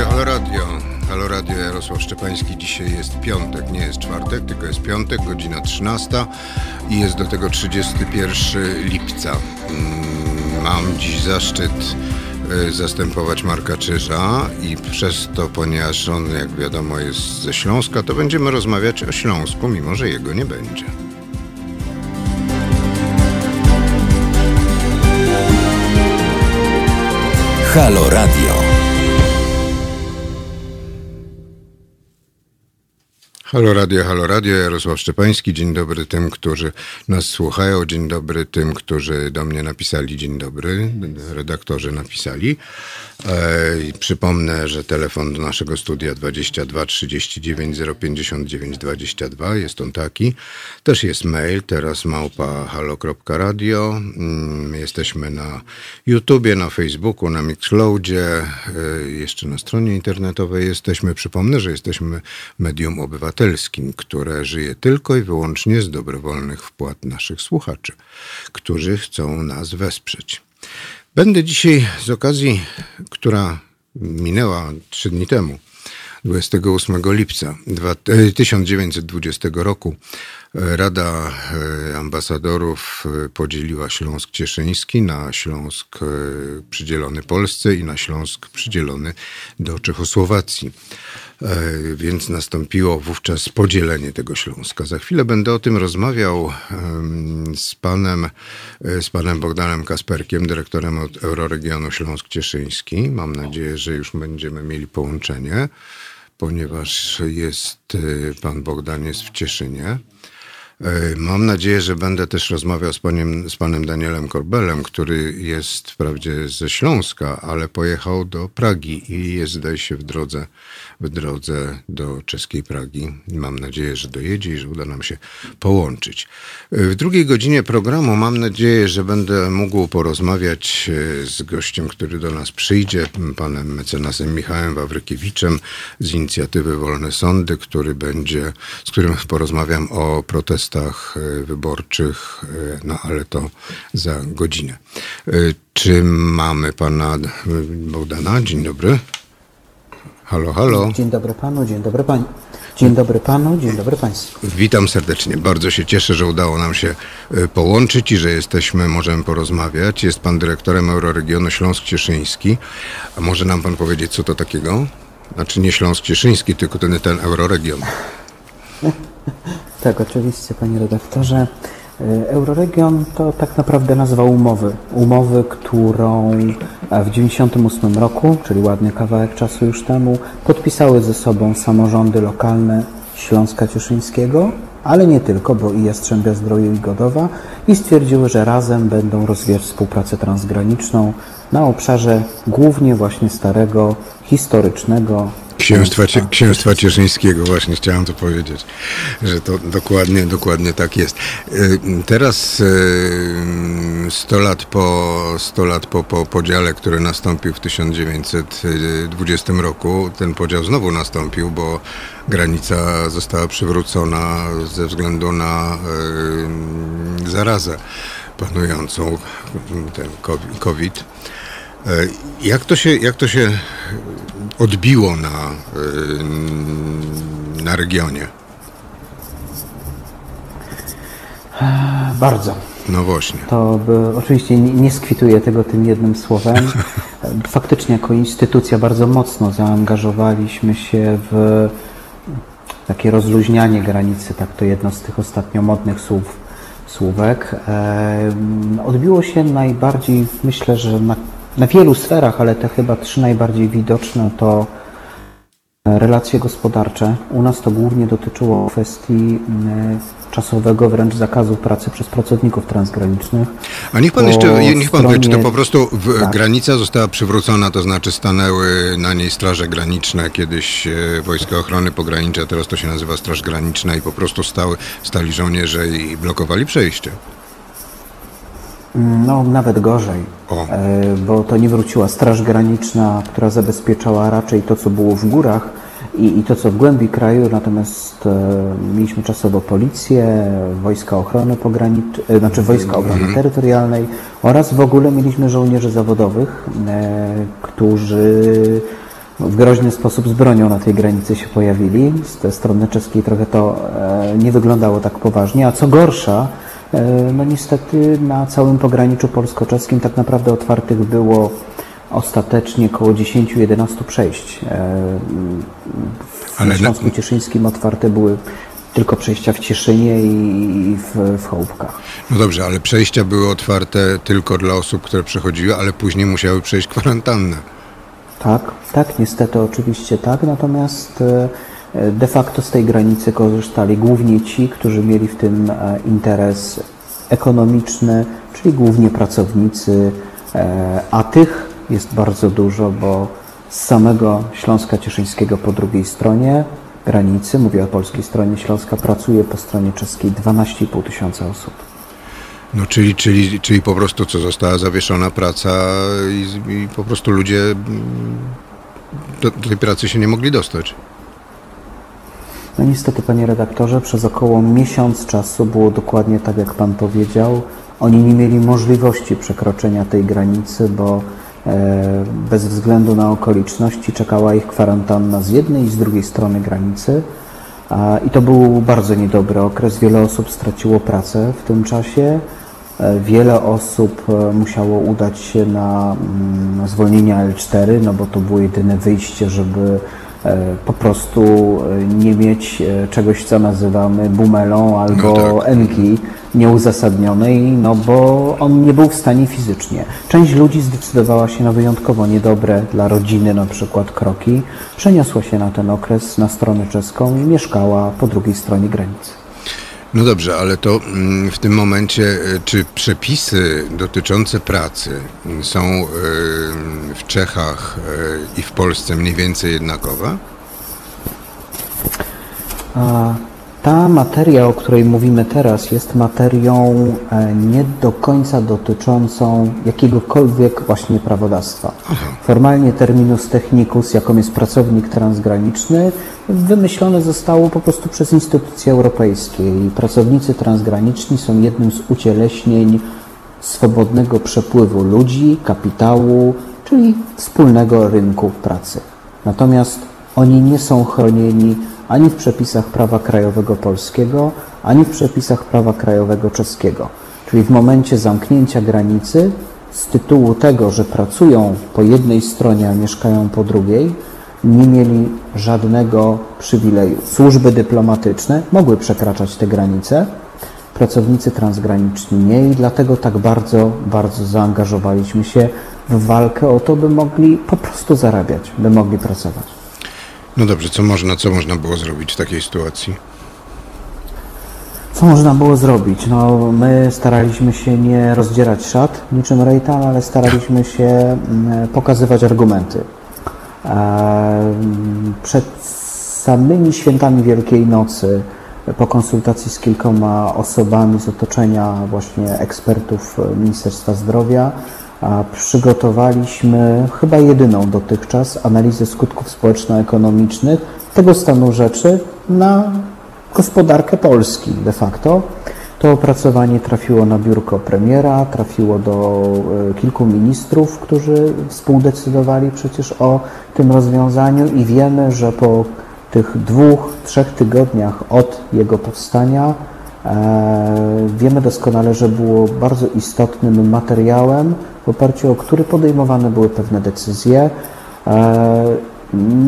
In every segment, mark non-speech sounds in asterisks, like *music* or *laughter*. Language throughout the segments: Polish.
Radio, Halo Radio. Halo Radio Jarosław Szczepański. Dzisiaj jest piątek, nie jest czwartek, tylko jest piątek, godzina 13 i jest do tego 31 lipca. Mm, mam dziś zaszczyt y, zastępować Marka Czyża i przez to, ponieważ on, jak wiadomo, jest ze Śląska, to będziemy rozmawiać o Śląsku, mimo że jego nie będzie. Halo Radio. Halo Radio, Halo Radio, Jarosław Szczepański. Dzień dobry tym, którzy nas słuchają. Dzień dobry tym, którzy do mnie napisali. Dzień dobry, redaktorzy napisali. E, przypomnę, że telefon do naszego studia 22 39 059 22 jest on taki. Też jest mail, teraz małpa halo.radio. Mm, jesteśmy na YouTubie, na Facebooku, na Mixloadzie, e, jeszcze na stronie internetowej jesteśmy. Przypomnę, że jesteśmy medium obywatelskim, które żyje tylko i wyłącznie z dobrowolnych wpłat naszych słuchaczy, którzy chcą nas wesprzeć. Będę dzisiaj z okazji, która minęła trzy dni temu, 28 lipca 1920 e, roku, e, Rada e, Ambasadorów podzieliła Śląsk Cieszyński na Śląsk przydzielony Polsce i na Śląsk przydzielony do Czechosłowacji. E, więc nastąpiło wówczas podzielenie tego Śląska. Za chwilę będę o tym rozmawiał z panem, e, z panem Bogdanem Kasperkiem, dyrektorem od Euroregionu Śląsk-Cieszyński. Mam nadzieję, że już będziemy mieli połączenie, ponieważ jest e, pan Bogdan jest w Cieszynie. Mam nadzieję, że będę też rozmawiał z, panem, z panem Danielem Korbelem, który jest wprawdzie ze Śląska, ale pojechał do Pragi i jest, zdaje się, w drodze w drodze do czeskiej Pragi. Mam nadzieję, że dojedzie i że uda nam się połączyć. W drugiej godzinie programu mam nadzieję, że będę mógł porozmawiać e, z gościem, który do nas przyjdzie, panem mecenasem Michałem Wawrykiewiczem z inicjatywy Wolne Sądy, który będzie, z którym porozmawiam o protestach e, wyborczych, e, no ale to za godzinę. Czy mamy pana Bogdana? Dzień dobry. Halo, halo. Dzień dobry panu, dzień dobry pani. Dzień dobry panu, dzień dobry państwu. Witam serdecznie. Bardzo się cieszę, że udało nam się e, połączyć i że jesteśmy, możemy porozmawiać. Jest pan dyrektorem Euroregionu Śląsk-Cieszyński. A może nam pan powiedzieć, co to takiego? Znaczy nie Śląsk-Cieszyński, tylko ten, ten Euroregion. *laughs* tak, oczywiście, panie redaktorze. E, Euroregion to tak naprawdę nazwa umowy. Umowy, którą w 1998 roku, czyli ładny kawałek czasu już temu, podpisały ze sobą samorządy lokalne Śląska Cieszyńskiego, ale nie tylko, bo i Jastrzębia Zdroju i Godowa i stwierdziły, że razem będą rozwijać współpracę transgraniczną na obszarze głównie właśnie starego, historycznego Księstwa, Księstwa Cieszyńskiego, właśnie chciałem to powiedzieć, że to dokładnie, dokładnie tak jest. Y, teraz 100 y, lat po, 100 lat po, po podziale, który nastąpił w 1920 roku, ten podział znowu nastąpił, bo granica została przywrócona ze względu na y, zarazę panującą, ten COVID. Jak to się, jak to się odbiło na, y, na regionie? Bardzo. No właśnie. To by, oczywiście nie, nie skwituję tego tym jednym słowem. *laughs* Faktycznie jako instytucja bardzo mocno zaangażowaliśmy się w takie rozluźnianie granicy, tak to jedno z tych ostatnio modnych słów, słówek. Odbiło się najbardziej, myślę, że na na wielu sferach, ale te chyba trzy najbardziej widoczne to relacje gospodarcze. U nas to głównie dotyczyło kwestii czasowego wręcz zakazu pracy przez pracowników transgranicznych. A niech pan jeszcze, niech pan stronie... powie, czy to po prostu tak. granica została przywrócona, to znaczy stanęły na niej straże graniczne, kiedyś e, Wojska Ochrony Pogranicza, teraz to się nazywa Straż Graniczna i po prostu stały, stali żołnierze i blokowali przejście. No, nawet gorzej, o. E, bo to nie wróciła Straż Graniczna, która zabezpieczała raczej to, co było w górach i, i to, co w głębi kraju, natomiast e, mieliśmy czasowo policję, wojska ochrony pogranicznej, e, znaczy wojska obrony mhm. terytorialnej oraz w ogóle mieliśmy żołnierzy zawodowych, e, którzy w groźny sposób z bronią na tej granicy się pojawili. Z tej strony czeskiej trochę to e, nie wyglądało tak poważnie, a co gorsza, no niestety na całym pograniczu polsko-czeskim tak naprawdę otwartych było ostatecznie około 10-11 przejść. E, w Ale na- Śląsku Cieszyńskim otwarte były tylko przejścia w Cieszynie i w, w Chołbkach. No dobrze, ale przejścia były otwarte tylko dla osób, które przechodziły, ale później musiały przejść kwarantannę. Tak, tak, niestety oczywiście tak, natomiast e, de facto z tej granicy korzystali głównie ci, którzy mieli w tym e, interes ekonomiczny, czyli głównie pracownicy, e, a tych jest bardzo dużo, bo z samego Śląska Cieszyńskiego po drugiej stronie granicy, mówię o polskiej stronie Śląska, pracuje po stronie czeskiej 12,5 tysiąca osób. No czyli, czyli, czyli po prostu co, została zawieszona praca i, i po prostu ludzie mm, do, do tej pracy się nie mogli dostać. No niestety, panie redaktorze, przez około miesiąc czasu było dokładnie tak, jak pan powiedział. Oni nie mieli możliwości przekroczenia tej granicy, bo e, bez względu na okoliczności czekała ich kwarantanna z jednej i z drugiej strony granicy. I to był bardzo niedobry okres. Wiele osób straciło pracę w tym czasie. E, Wiele osób e, musiało udać się na mm, zwolnienia L4, no bo to było jedyne wyjście, żeby po prostu e, nie mieć e, czegoś, co nazywamy bumelą albo No tak. enki nieuzasadnionej, no bo on nie był w stanie fizycznie. Część ludzi zdecydowała się na wyjątkowo niedobre dla rodziny na przykład kroki, przeniosła się na ten okres na stronę czeską i mieszkała po drugiej stronie granicy. No dobrze, ale to mm, w tym momencie, y, czy przepisy dotyczące pracy są y, w Czechach y, i w Polsce mniej więcej jednakowe? Ta materia, o której mówimy teraz, jest materią e, nie do końca dotyczącą jakiegokolwiek właśnie prawodawstwa. Formalnie terminus technicus, jaką jest pracownik transgraniczny, wymyślone zostało po prostu przez instytucje europejskie i pracownicy transgraniczni są jednym z ucieleśnień swobodnego przepływu ludzi, kapitału, czyli wspólnego rynku pracy. Natomiast oni nie są chronieni ani w przepisach prawa krajowego polskiego, ani w przepisach prawa krajowego czeskiego. Czyli w momencie zamknięcia granicy, z tytułu tego, że pracują po jednej stronie, a mieszkają po drugiej, nie mieli żadnego przywileju. Służby dyplomatyczne mogły przekraczać te granice, pracownicy transgraniczni nie i dlatego tak bardzo, bardzo zaangażowaliśmy się w walkę o to, by mogli po prostu zarabiać, by mogli pracować. No dobrze, co można, co można było zrobić w takiej sytuacji? Co można było zrobić? No, my staraliśmy się nie rozdzierać szat niczym Rejtan, ale staraliśmy się mm, pokazywać argumenty. Em, Przed samymi świętami Wielkiej Nocy, po konsultacji z kilkoma osobami z otoczenia właśnie ekspertów Ministerstwa Zdrowia, przygotowaliśmy chyba jedyną dotychczas analizę skutków społeczno-ekonomicznych tego stanu rzeczy na gospodarkę Polski de facto. To opracowanie trafiło na biurko premiera, trafiło do e, kilku ministrów, którzy współdecydowali przecież o tym rozwiązaniu i wiemy, że po tych dwóch, trzech tygodniach od jego powstania wiemy doskonale, że było bardzo istotnym materiałem, w oparciu o który podejmowane były pewne decyzje. E,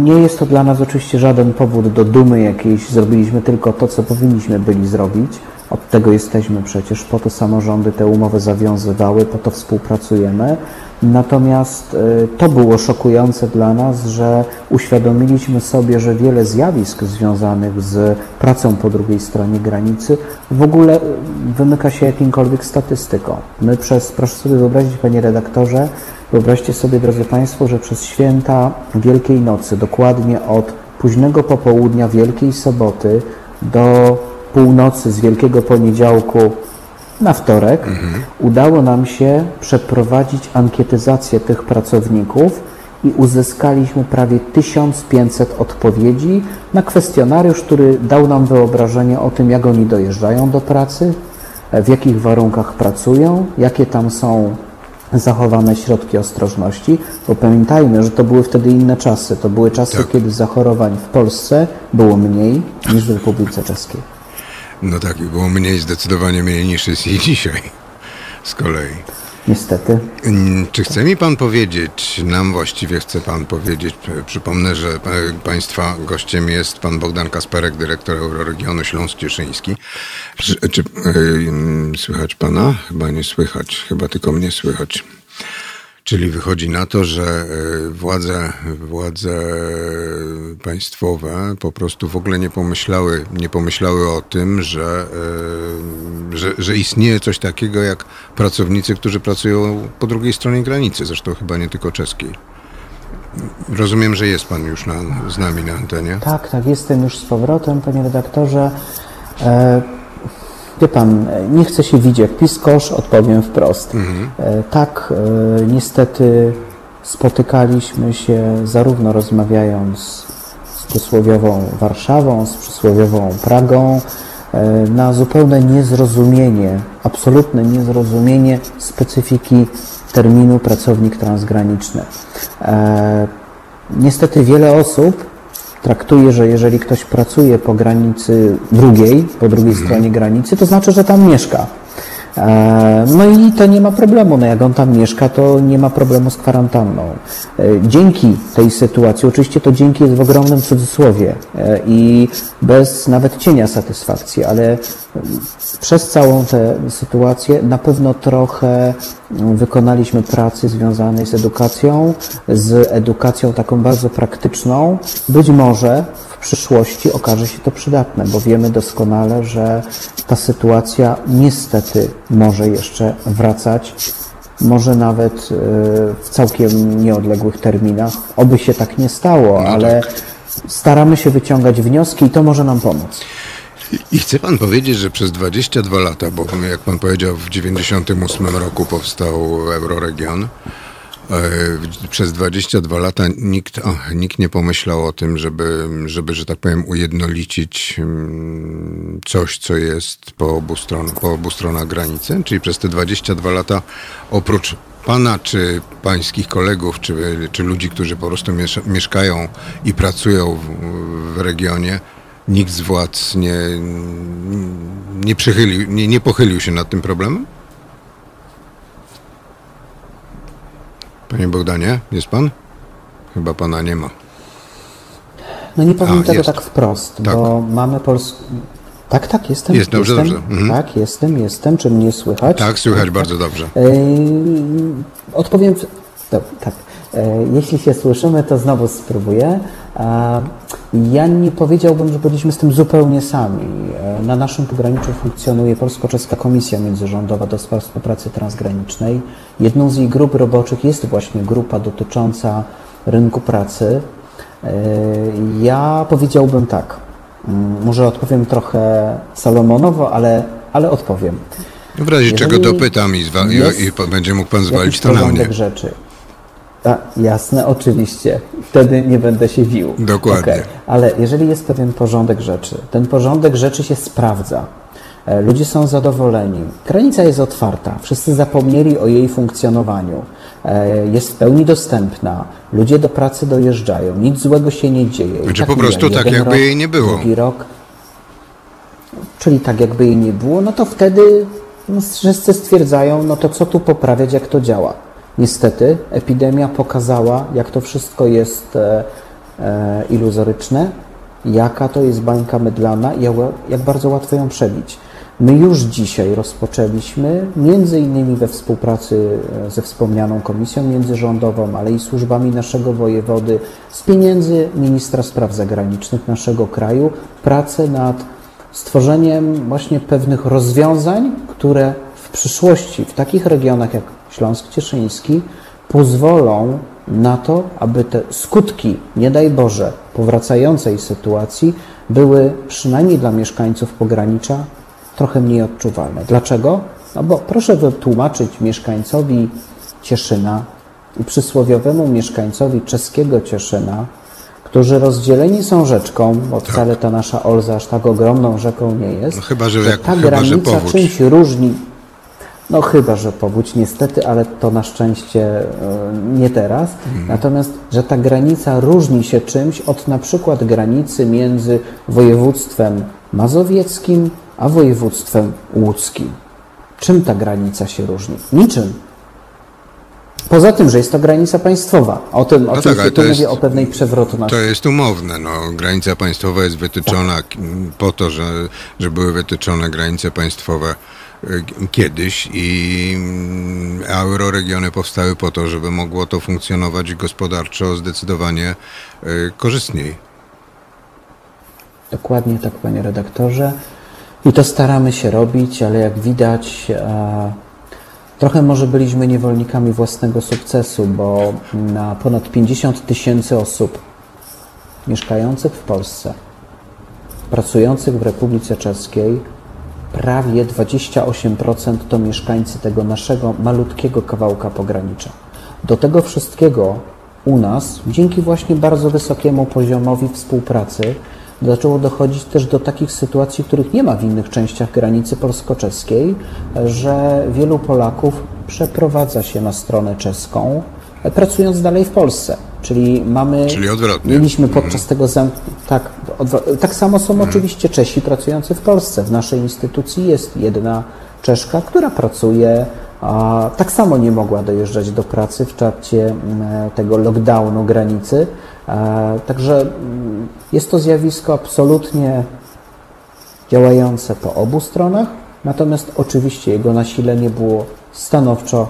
nie jest to dla nas oczywiście żaden powód do dumy jakiejś. Zrobiliśmy tylko to, co powinniśmy byli zrobić. Od tego jesteśmy przecież, po to samorządy te umowy zawiązywały, po to współpracujemy. Natomiast y, to było szokujące dla nas, że uświadomiliśmy sobie, że wiele zjawisk związanych z pracą po drugiej stronie granicy w ogóle y, wymyka się jakimkolwiek statystyką. My przez, proszę sobie wyobrazić, panie redaktorze, wyobraźcie sobie, drodzy państwo, że przez święta Wielkiej Nocy, dokładnie od późnego popołudnia Wielkiej Soboty do północy z Wielkiego Poniedziałku na wtorek udało nam się przeprowadzić ankietyzację tych pracowników i uzyskaliśmy prawie 1500 odpowiedzi na kwestionariusz, który dał nam wyobrażenie o tym, jak oni dojeżdżają do pracy, w jakich warunkach pracują, jakie tam są zachowane środki ostrożności, bo pamiętajmy, że to były wtedy inne czasy. To były czasy, Tak. kiedy zachorowań w Polsce było mniej niż w Republice Czeskiej. No tak, i było mniej, zdecydowanie mniej niż jest i dzisiaj. Z kolei. Niestety. Mm, Czy chce mi pan powiedzieć, nam właściwie chce pan powiedzieć, p- przypomnę, że pa- państwa gościem jest pan Bogdan Kasperek, dyrektor Euroregionu Śląsk-Cieszyński. Czy, czy y, mm, słychać pana? Chyba nie słychać, chyba tylko mnie słychać. Czyli wychodzi na to, że y, władze, władze państwowe po prostu w ogóle nie pomyślały, nie pomyślały o tym, że, y, że, że istnieje coś takiego jak pracownicy, którzy pracują po drugiej stronie granicy, zresztą chyba nie tylko czeskiej. Rozumiem, że jest pan już na, z nami na antenie. Tak, tak, jestem już z powrotem, panie redaktorze. E, wie pan, e, nie chcę się widzieć jak piskosz, odpowiem wprost. E, tak, e, niestety spotykaliśmy się zarówno rozmawiając z przysłowiową Warszawą, z przysłowiową Pragą, na zupełne niezrozumienie, absolutne niezrozumienie specyfiki terminu pracownik transgraniczny. Niestety wiele osób traktuje, że jeżeli ktoś pracuje po granicy drugiej, po drugiej stronie granicy, to znaczy, że tam mieszka. E, No i to nie ma problemu. No jak on tam mieszka, to nie ma problemu z kwarantanną. E, Dzięki tej sytuacji, oczywiście to dzięki jest w ogromnym cudzysłowie e, i bez nawet cienia satysfakcji, ale przez całą tę sytuację na pewno trochę wykonaliśmy pracy związanej z edukacją, z edukacją taką bardzo praktyczną. Być może w przyszłości okaże się to przydatne, bo wiemy doskonale, że ta sytuacja niestety może jeszcze wracać, może nawet e, w całkiem nieodległych terminach. Oby się tak nie stało, ale staramy się wyciągać wnioski i to może nam pomóc. I chce pan powiedzieć, że przez 22 lata, bo jak pan powiedział, w 98 roku powstał Euroregion, e, przez 22 lata nikt, nikt nie pomyślał o tym, żeby, żeby, że tak powiem, ujednolicić mm, coś, co jest po obu, stron, po obu stronach granicy? Czyli przez te 22 lata oprócz pana czy pańskich kolegów, czy, czy ludzi, którzy po prostu mieszkają i pracują w, w regionie, nikt z władz nie, nie, przychylił, nie, nie pochylił się nad tym problemem? Panie Bogdanie, jest pan? Chyba pana nie ma. No nie powiem A, tego jest. tak wprost, Tak. bo mamy Pols... Tak, tak, jestem. Jest, dobrze, jestem, dobrze. Mhm. Tak, jestem, jestem. Czy mnie słychać? Tak, słychać bardzo dobrze. Yy, Odpowiem. w- tak. Yy, Jeśli się słyszymy, to znowu spróbuję. A, Ja nie powiedziałbym, że byliśmy z tym zupełnie sami. Yy, Na naszym pograniczu funkcjonuje Polsko-Czeska Komisja Międzyrządowa do spraw współpracy transgranicznej. Jedną z jej grup roboczych jest właśnie grupa dotycząca rynku pracy. Ja powiedziałbym tak. Mm, Może odpowiem trochę salomonowo, ale, ale odpowiem. W razie czego Jeżeli dopytam i, i, będzie mógł pan zwalić to na mnie. rzeczy. A, jasne, oczywiście. Wtedy nie będę się wił. Dokładnie. Okej. Ale jeżeli jest pewien porządek rzeczy, ten porządek rzeczy się sprawdza. E, Ludzie są zadowoleni. Granica jest otwarta. Wszyscy zapomnieli o jej funkcjonowaniu. E, Jest w pełni dostępna. Ludzie do pracy dojeżdżają. Nic złego się nie dzieje. Znaczy tak po prostu tak, jakby rok, jej nie było. Drugi rok. Czyli tak jakby jej nie było, no to wtedy wszyscy stwierdzają, no to co tu poprawiać, jak to działa. Niestety epidemia pokazała, jak to wszystko jest e, e, iluzoryczne, jaka to jest bańka mydlana i jak, jak bardzo łatwo ją przebić. My już dzisiaj rozpoczęliśmy, między innymi we współpracy e, ze wspomnianą komisją międzyrządową, ale i służbami naszego wojewody, z pieniędzy ministra spraw zagranicznych naszego kraju, pracę nad stworzeniem właśnie pewnych rozwiązań, które w przyszłości w takich regionach jak Śląsk Cieszyński pozwolą na to, aby te skutki, nie daj Boże, powracającej sytuacji były przynajmniej dla mieszkańców pogranicza trochę mniej odczuwalne. Dlaczego? No bo proszę wytłumaczyć mieszkańcowi Cieszyna i przysłowiowemu mieszkańcowi czeskiego Cieszyna, którzy rozdzieleni są rzeczką, bo wcale ta nasza Olza aż tak ogromną rzeką nie jest. No chyba, że jak- ta chyba, że granica powódź. czymś różni. No chyba, że powódź niestety, ale to na szczęście e, nie teraz. Natomiast, że ta granica różni się czymś od na przykład granicy między województwem mazowieckim a województwem łódzkim. Czym ta granica się różni? Niczym. Poza tym, że jest to granica państwowa. O tym tak, oczywiście ale tu to mówię jest- o pewnej przewrotności. To jest umowne. No, granica państwowa jest wytyczona Tak. po to, że, że były wytyczone granice państwowe kiedyś i mm, euroregiony powstały po to, żeby mogło to funkcjonować gospodarczo zdecydowanie y, korzystniej. Dokładnie tak, panie redaktorze. I to staramy się robić, ale jak widać, e, trochę może byliśmy niewolnikami własnego sukcesu, bo na ponad 50 tysięcy osób mieszkających w Polsce, pracujących w Republice Czeskiej, prawie 28% to mieszkańcy tego naszego malutkiego kawałka pogranicza. Do tego wszystkiego u nas, dzięki właśnie bardzo wysokiemu poziomowi współpracy, zaczęło dochodzić też do takich sytuacji, których nie ma w innych częściach granicy polsko-czeskiej, że wielu Polaków przeprowadza się na stronę czeską, pracując dalej w Polsce. Czyli mamy. Czyli odwrotnie. Mieliśmy podczas tego zamk- tak, odwro- tak samo są oczywiście Czesi pracujący w Polsce. W naszej instytucji jest jedna Czeszka, która pracuje, a tak samo nie mogła dojeżdżać do pracy w trakcie mm, tego lockdownu granicy. E, Także mm, jest to zjawisko absolutnie działające po obu stronach, natomiast oczywiście jego nasilenie było stanowczo,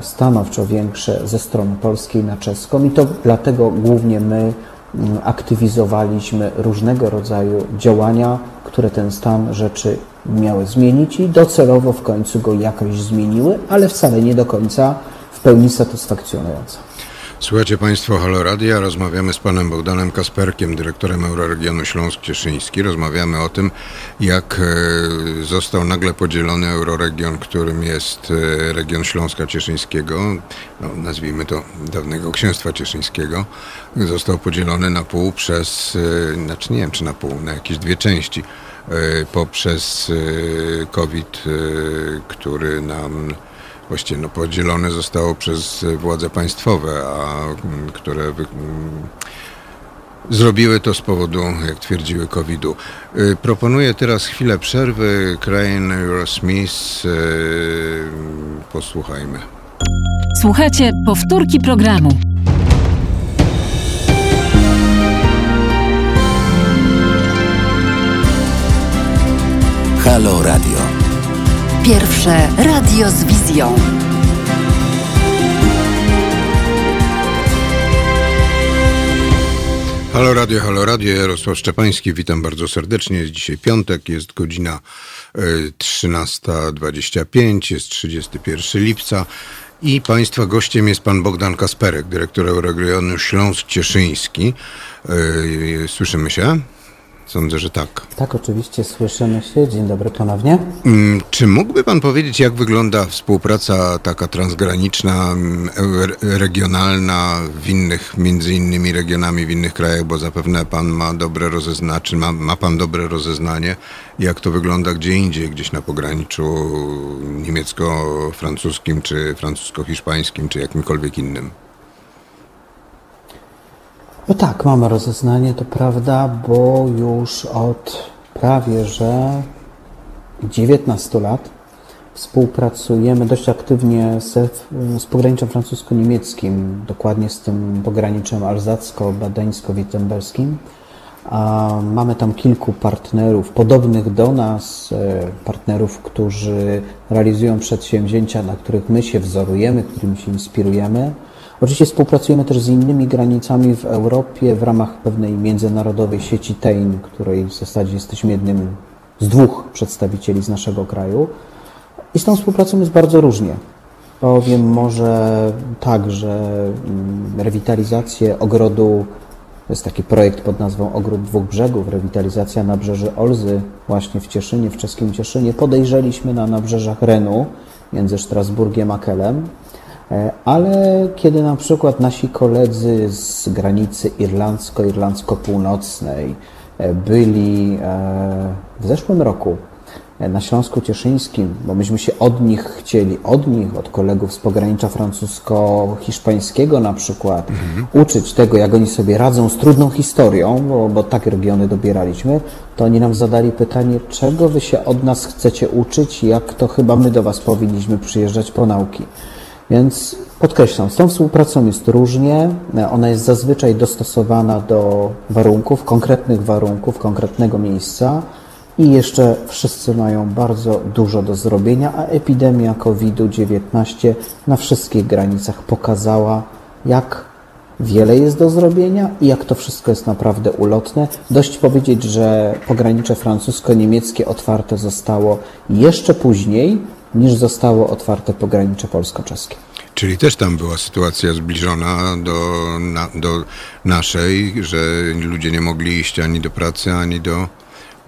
stanowczo większe ze strony polskiej na czeską i to dlatego głównie my mm, aktywizowaliśmy różnego rodzaju działania, które ten stan rzeczy miały zmienić i docelowo w końcu go jakoś zmieniły, ale wcale nie do końca w pełni satysfakcjonująco. Słuchajcie Państwo Halo Radia, rozmawiamy z panem Bogdanem Kasperkiem, dyrektorem Euroregionu Śląsk-Cieszyński. Rozmawiamy o tym, jak e, został nagle podzielony euroregion, którym jest e, region Śląska Cieszyńskiego, no, nazwijmy to dawnego Księstwa Cieszyńskiego. Został podzielony na pół przez, e, znaczy nie wiem czy na pół, na jakieś dwie części poprzez COVID, który nam właściwie no, podzielone zostało przez władze państwowe, a mm, które wy, mm, zrobiły to z powodu, jak twierdziły, COVID-u. Y, Proponuję teraz chwilę przerwy. Crane Eurosmith. y, Posłuchajmy. Słuchajcie powtórki programu. Halo Radio. Pierwsze radio z wizją. Halo Radio, Halo Radio, Jarosław Szczepański, witam bardzo serdecznie. Jest dzisiaj piątek, jest godzina y, 13.25, jest 31 lipca i Państwa gościem jest pan Bogdan Kasperek, dyrektor Euroregionu Śląsk-Cieszyński. Y, Słyszymy się? Sądzę, że tak. Tak, oczywiście słyszymy się. Dzień dobry ponownie. Mm, Czy mógłby Pan powiedzieć, jak wygląda współpraca taka transgraniczna, mm, regionalna w innych, między innymi regionami w innych krajach, bo zapewne Pan ma dobre rozeznanie, czy ma, ma Pan dobre rozeznanie, jak to wygląda gdzie indziej, gdzieś na pograniczu niemiecko-francuskim, czy francusko-hiszpańskim, czy jakimkolwiek innym. No tak, mamy rozeznanie, to prawda, bo już od prawie że 19 lat współpracujemy dość aktywnie ze, z pograniczem francusko-niemieckim, dokładnie z tym pograniczem alzacko-badeńsko-wittemberskim. Mamy tam kilku partnerów podobnych do nas, e, partnerów, którzy realizują przedsięwzięcia, na których my się wzorujemy, którymi się inspirujemy. Oczywiście współpracujemy też z innymi granicami w Europie w ramach pewnej międzynarodowej sieci TEIN, której w zasadzie jesteśmy jednym z dwóch przedstawicieli z naszego kraju. I z tą współpracą jest bardzo różnie. Powiem może tak, że mm, rewitalizację ogrodu, to jest taki projekt pod nazwą Ogród Dwóch Brzegów, rewitalizacja nabrzeży Olzy właśnie w Cieszynie, w czeskim Cieszynie. Podejrzeliśmy na nabrzeżach Renu między Strasburgiem a Kelem. E, Ale kiedy na przykład nasi koledzy z granicy irlandzko-irlandzko-północnej e, byli e, w zeszłym roku na Śląsku Cieszyńskim, bo myśmy się od nich chcieli, od nich, od kolegów z pogranicza francusko-hiszpańskiego na przykład, mhm. uczyć tego, jak oni sobie radzą z trudną historią, bo, bo tak regiony dobieraliśmy, to oni nam zadali pytanie, czego wy się od nas chcecie uczyć, jak to chyba my do was powinniśmy przyjeżdżać po nauki. Więc podkreślam, z tą współpracą jest różnie. Ona jest zazwyczaj dostosowana do warunków, konkretnych warunków, konkretnego miejsca. I jeszcze wszyscy mają bardzo dużo do zrobienia, a epidemia COVID-19 na wszystkich granicach pokazała, jak wiele jest do zrobienia i jak to wszystko jest naprawdę ulotne. Dość powiedzieć, że pogranicze francusko-niemieckie otwarte zostało jeszcze później niż zostało otwarte pogranicze polsko-czeskie. Czyli też tam była sytuacja zbliżona do, na, do naszej, że ludzie nie mogli iść ani do pracy, ani do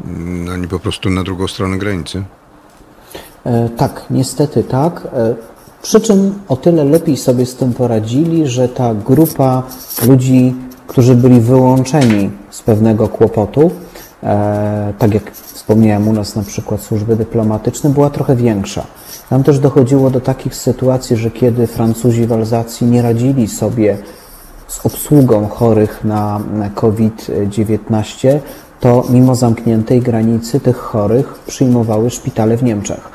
Mm, ani po prostu na drugą stronę granicy? E, tak, niestety tak. E, przy czym o tyle lepiej sobie z tym poradzili, że ta grupa ludzi, którzy byli wyłączeni z pewnego kłopotu, tak jak wspomniałem u nas na przykład służby dyplomatyczne, była trochę większa. Tam też dochodziło do takich sytuacji, że kiedy Francuzi w Alzacji nie radzili sobie z obsługą chorych na COVID-19, to mimo zamkniętej granicy tych chorych przyjmowały szpitale w Niemczech.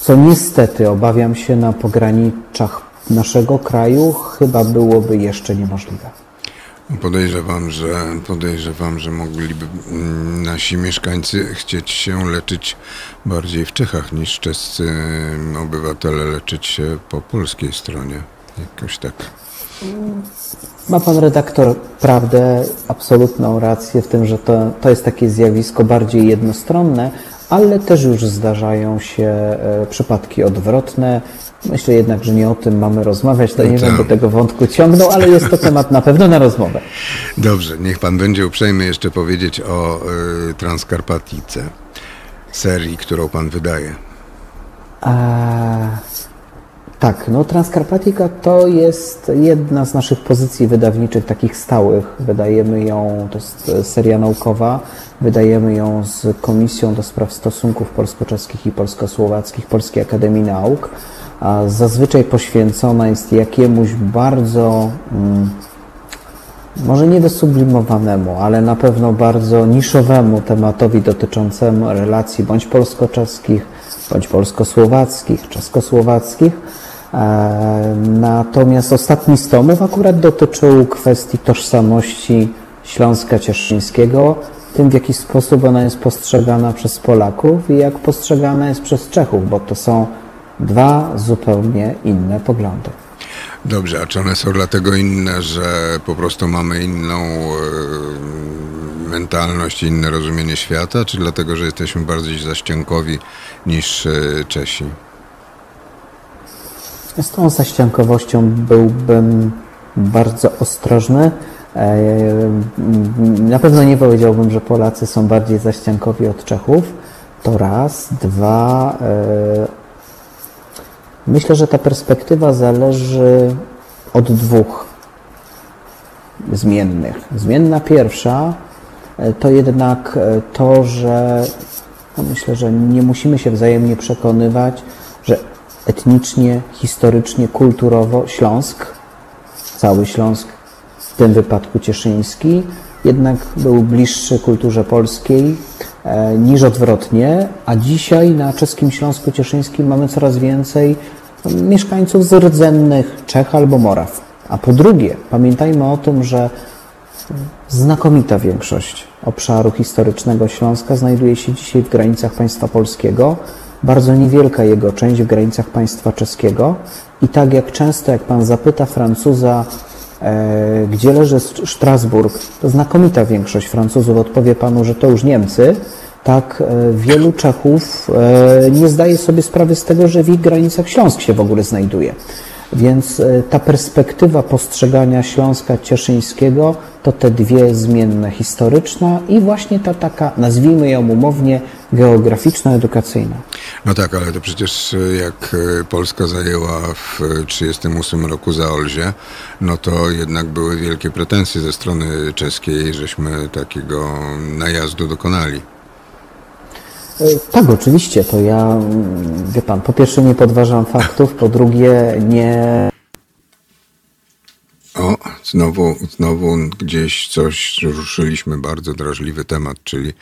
Co niestety, obawiam się, na pograniczach naszego kraju chyba byłoby jeszcze niemożliwe. Podejrzewam, że podejrzewam, że mogliby mm, nasi mieszkańcy chcieć się leczyć bardziej w Czechach niż czescy mm, obywatele leczyć się po polskiej stronie. Jakoś tak. Ma pan redaktor prawdę, absolutną rację w tym, że to, to jest takie zjawisko bardziej jednostronne, ale też już zdarzają się e, przypadki odwrotne. Myślę jednak, że nie o tym mamy rozmawiać, to nie no będę tego wątku ciągnął, ale jest to temat na pewno na rozmowę. Dobrze, niech pan będzie uprzejmy jeszcze powiedzieć o y, Transkarpatice, serii, którą pan wydaje. A... Tak, no Transkarpatika to jest jedna z naszych pozycji wydawniczych takich stałych. Wydajemy ją, to jest seria naukowa, wydajemy ją z Komisją do Spraw Stosunków Polsko-Czeskich i Polsko-Słowackich Polskiej Akademii Nauk. Zazwyczaj poświęcona jest jakiemuś bardzo, hmm, może nie wysublimowanemu, ale na pewno bardzo niszowemu tematowi dotyczącemu relacji bądź polsko-czeskich, bądź polsko-słowackich, czesko-słowackich. E, natomiast ostatni z tomów akurat dotyczył kwestii tożsamości Śląska Cieszyńskiego, tym w jaki sposób ona jest postrzegana przez Polaków i jak postrzegana jest przez Czechów, bo to są dwa zupełnie inne poglądy. Dobrze, a czy one są dlatego inne, że po prostu mamy inną e, mentalność, inne rozumienie świata, czy dlatego, że jesteśmy bardziej zaściankowi niż e, Czesi? Z tą zaściankowością byłbym bardzo ostrożny. E, na pewno nie powiedziałbym, że Polacy są bardziej zaściankowi od Czechów. To raz. Dwa. E, myślę, że ta perspektywa zależy od dwóch zmiennych. Zmienna pierwsza e, to jednak to, że no myślę, że nie musimy się wzajemnie przekonywać, że etnicznie, historycznie, kulturowo Śląsk, cały Śląsk, w tym wypadku cieszyński, jednak był bliższy kulturze polskiej e, niż odwrotnie, a dzisiaj na czeskim Śląsku Cieszyńskim mamy coraz więcej mieszkańców z rdzennych Czech albo Moraw. A po drugie, pamiętajmy o tym, że znakomita większość obszaru historycznego Śląska znajduje się dzisiaj w granicach państwa polskiego, bardzo niewielka jego część w granicach państwa czeskiego. I tak jak często, jak pan zapyta Francuza, e, gdzie leży Strasburg, to znakomita większość Francuzów odpowie panu, że to już Niemcy, tak e, wielu Czechów e, nie zdaje sobie sprawy z tego, że w ich granicach Śląsk się w ogóle znajduje. Więc e, ta perspektywa postrzegania Śląska Cieszyńskiego to te dwie zmienne historyczna i właśnie ta taka, nazwijmy ją umownie, geograficzna, edukacyjna. No tak, ale to przecież jak Polska zajęła w 1938 roku Zaolzie, no to jednak były wielkie pretensje ze strony czeskiej, żeśmy takiego najazdu dokonali. Tak, oczywiście. To ja, mm, wie pan, po pierwsze nie podważam faktów, po drugie nie O, znowu, znowu gdzieś coś ruszyliśmy, bardzo drażliwy temat, czyli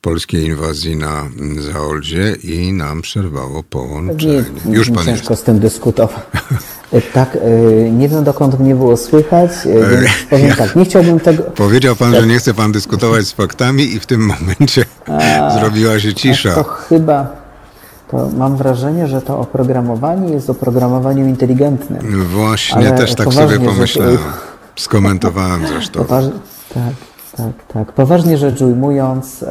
polskiej inwazji na Zaolzie i nam przerwało Nie, połączenie. Już pan jest. ciężko z tym dyskutować. *laughs* E, Tak, e, nie wiem dokąd mnie było słychać, e, więc powiem tak, nie chciałbym tego... Powiedział pan, że nie chce pan dyskutować z faktami i w tym momencie zrobiła się To cisza. chyba, to mam wrażenie, że to oprogramowanie jest oprogramowaniem inteligentnym. Właśnie, też tak sobie pomyślałem. *laughs* Skomentowałem zresztą. Poważ... Tak, tak, tak. Poważnie rzecz ujmując,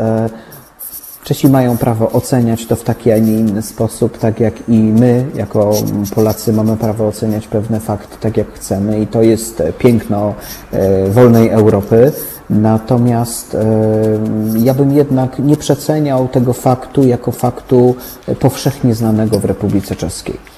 Czesi mają prawo oceniać to w taki, a nie inny sposób, tak jak i my, jako Polacy, mamy prawo oceniać pewne fakty tak, jak chcemy, i to jest e, piękno e, wolnej Europy. Natomiast e, ja bym jednak nie przeceniał tego faktu jako faktu powszechnie znanego w Republice Czeskiej.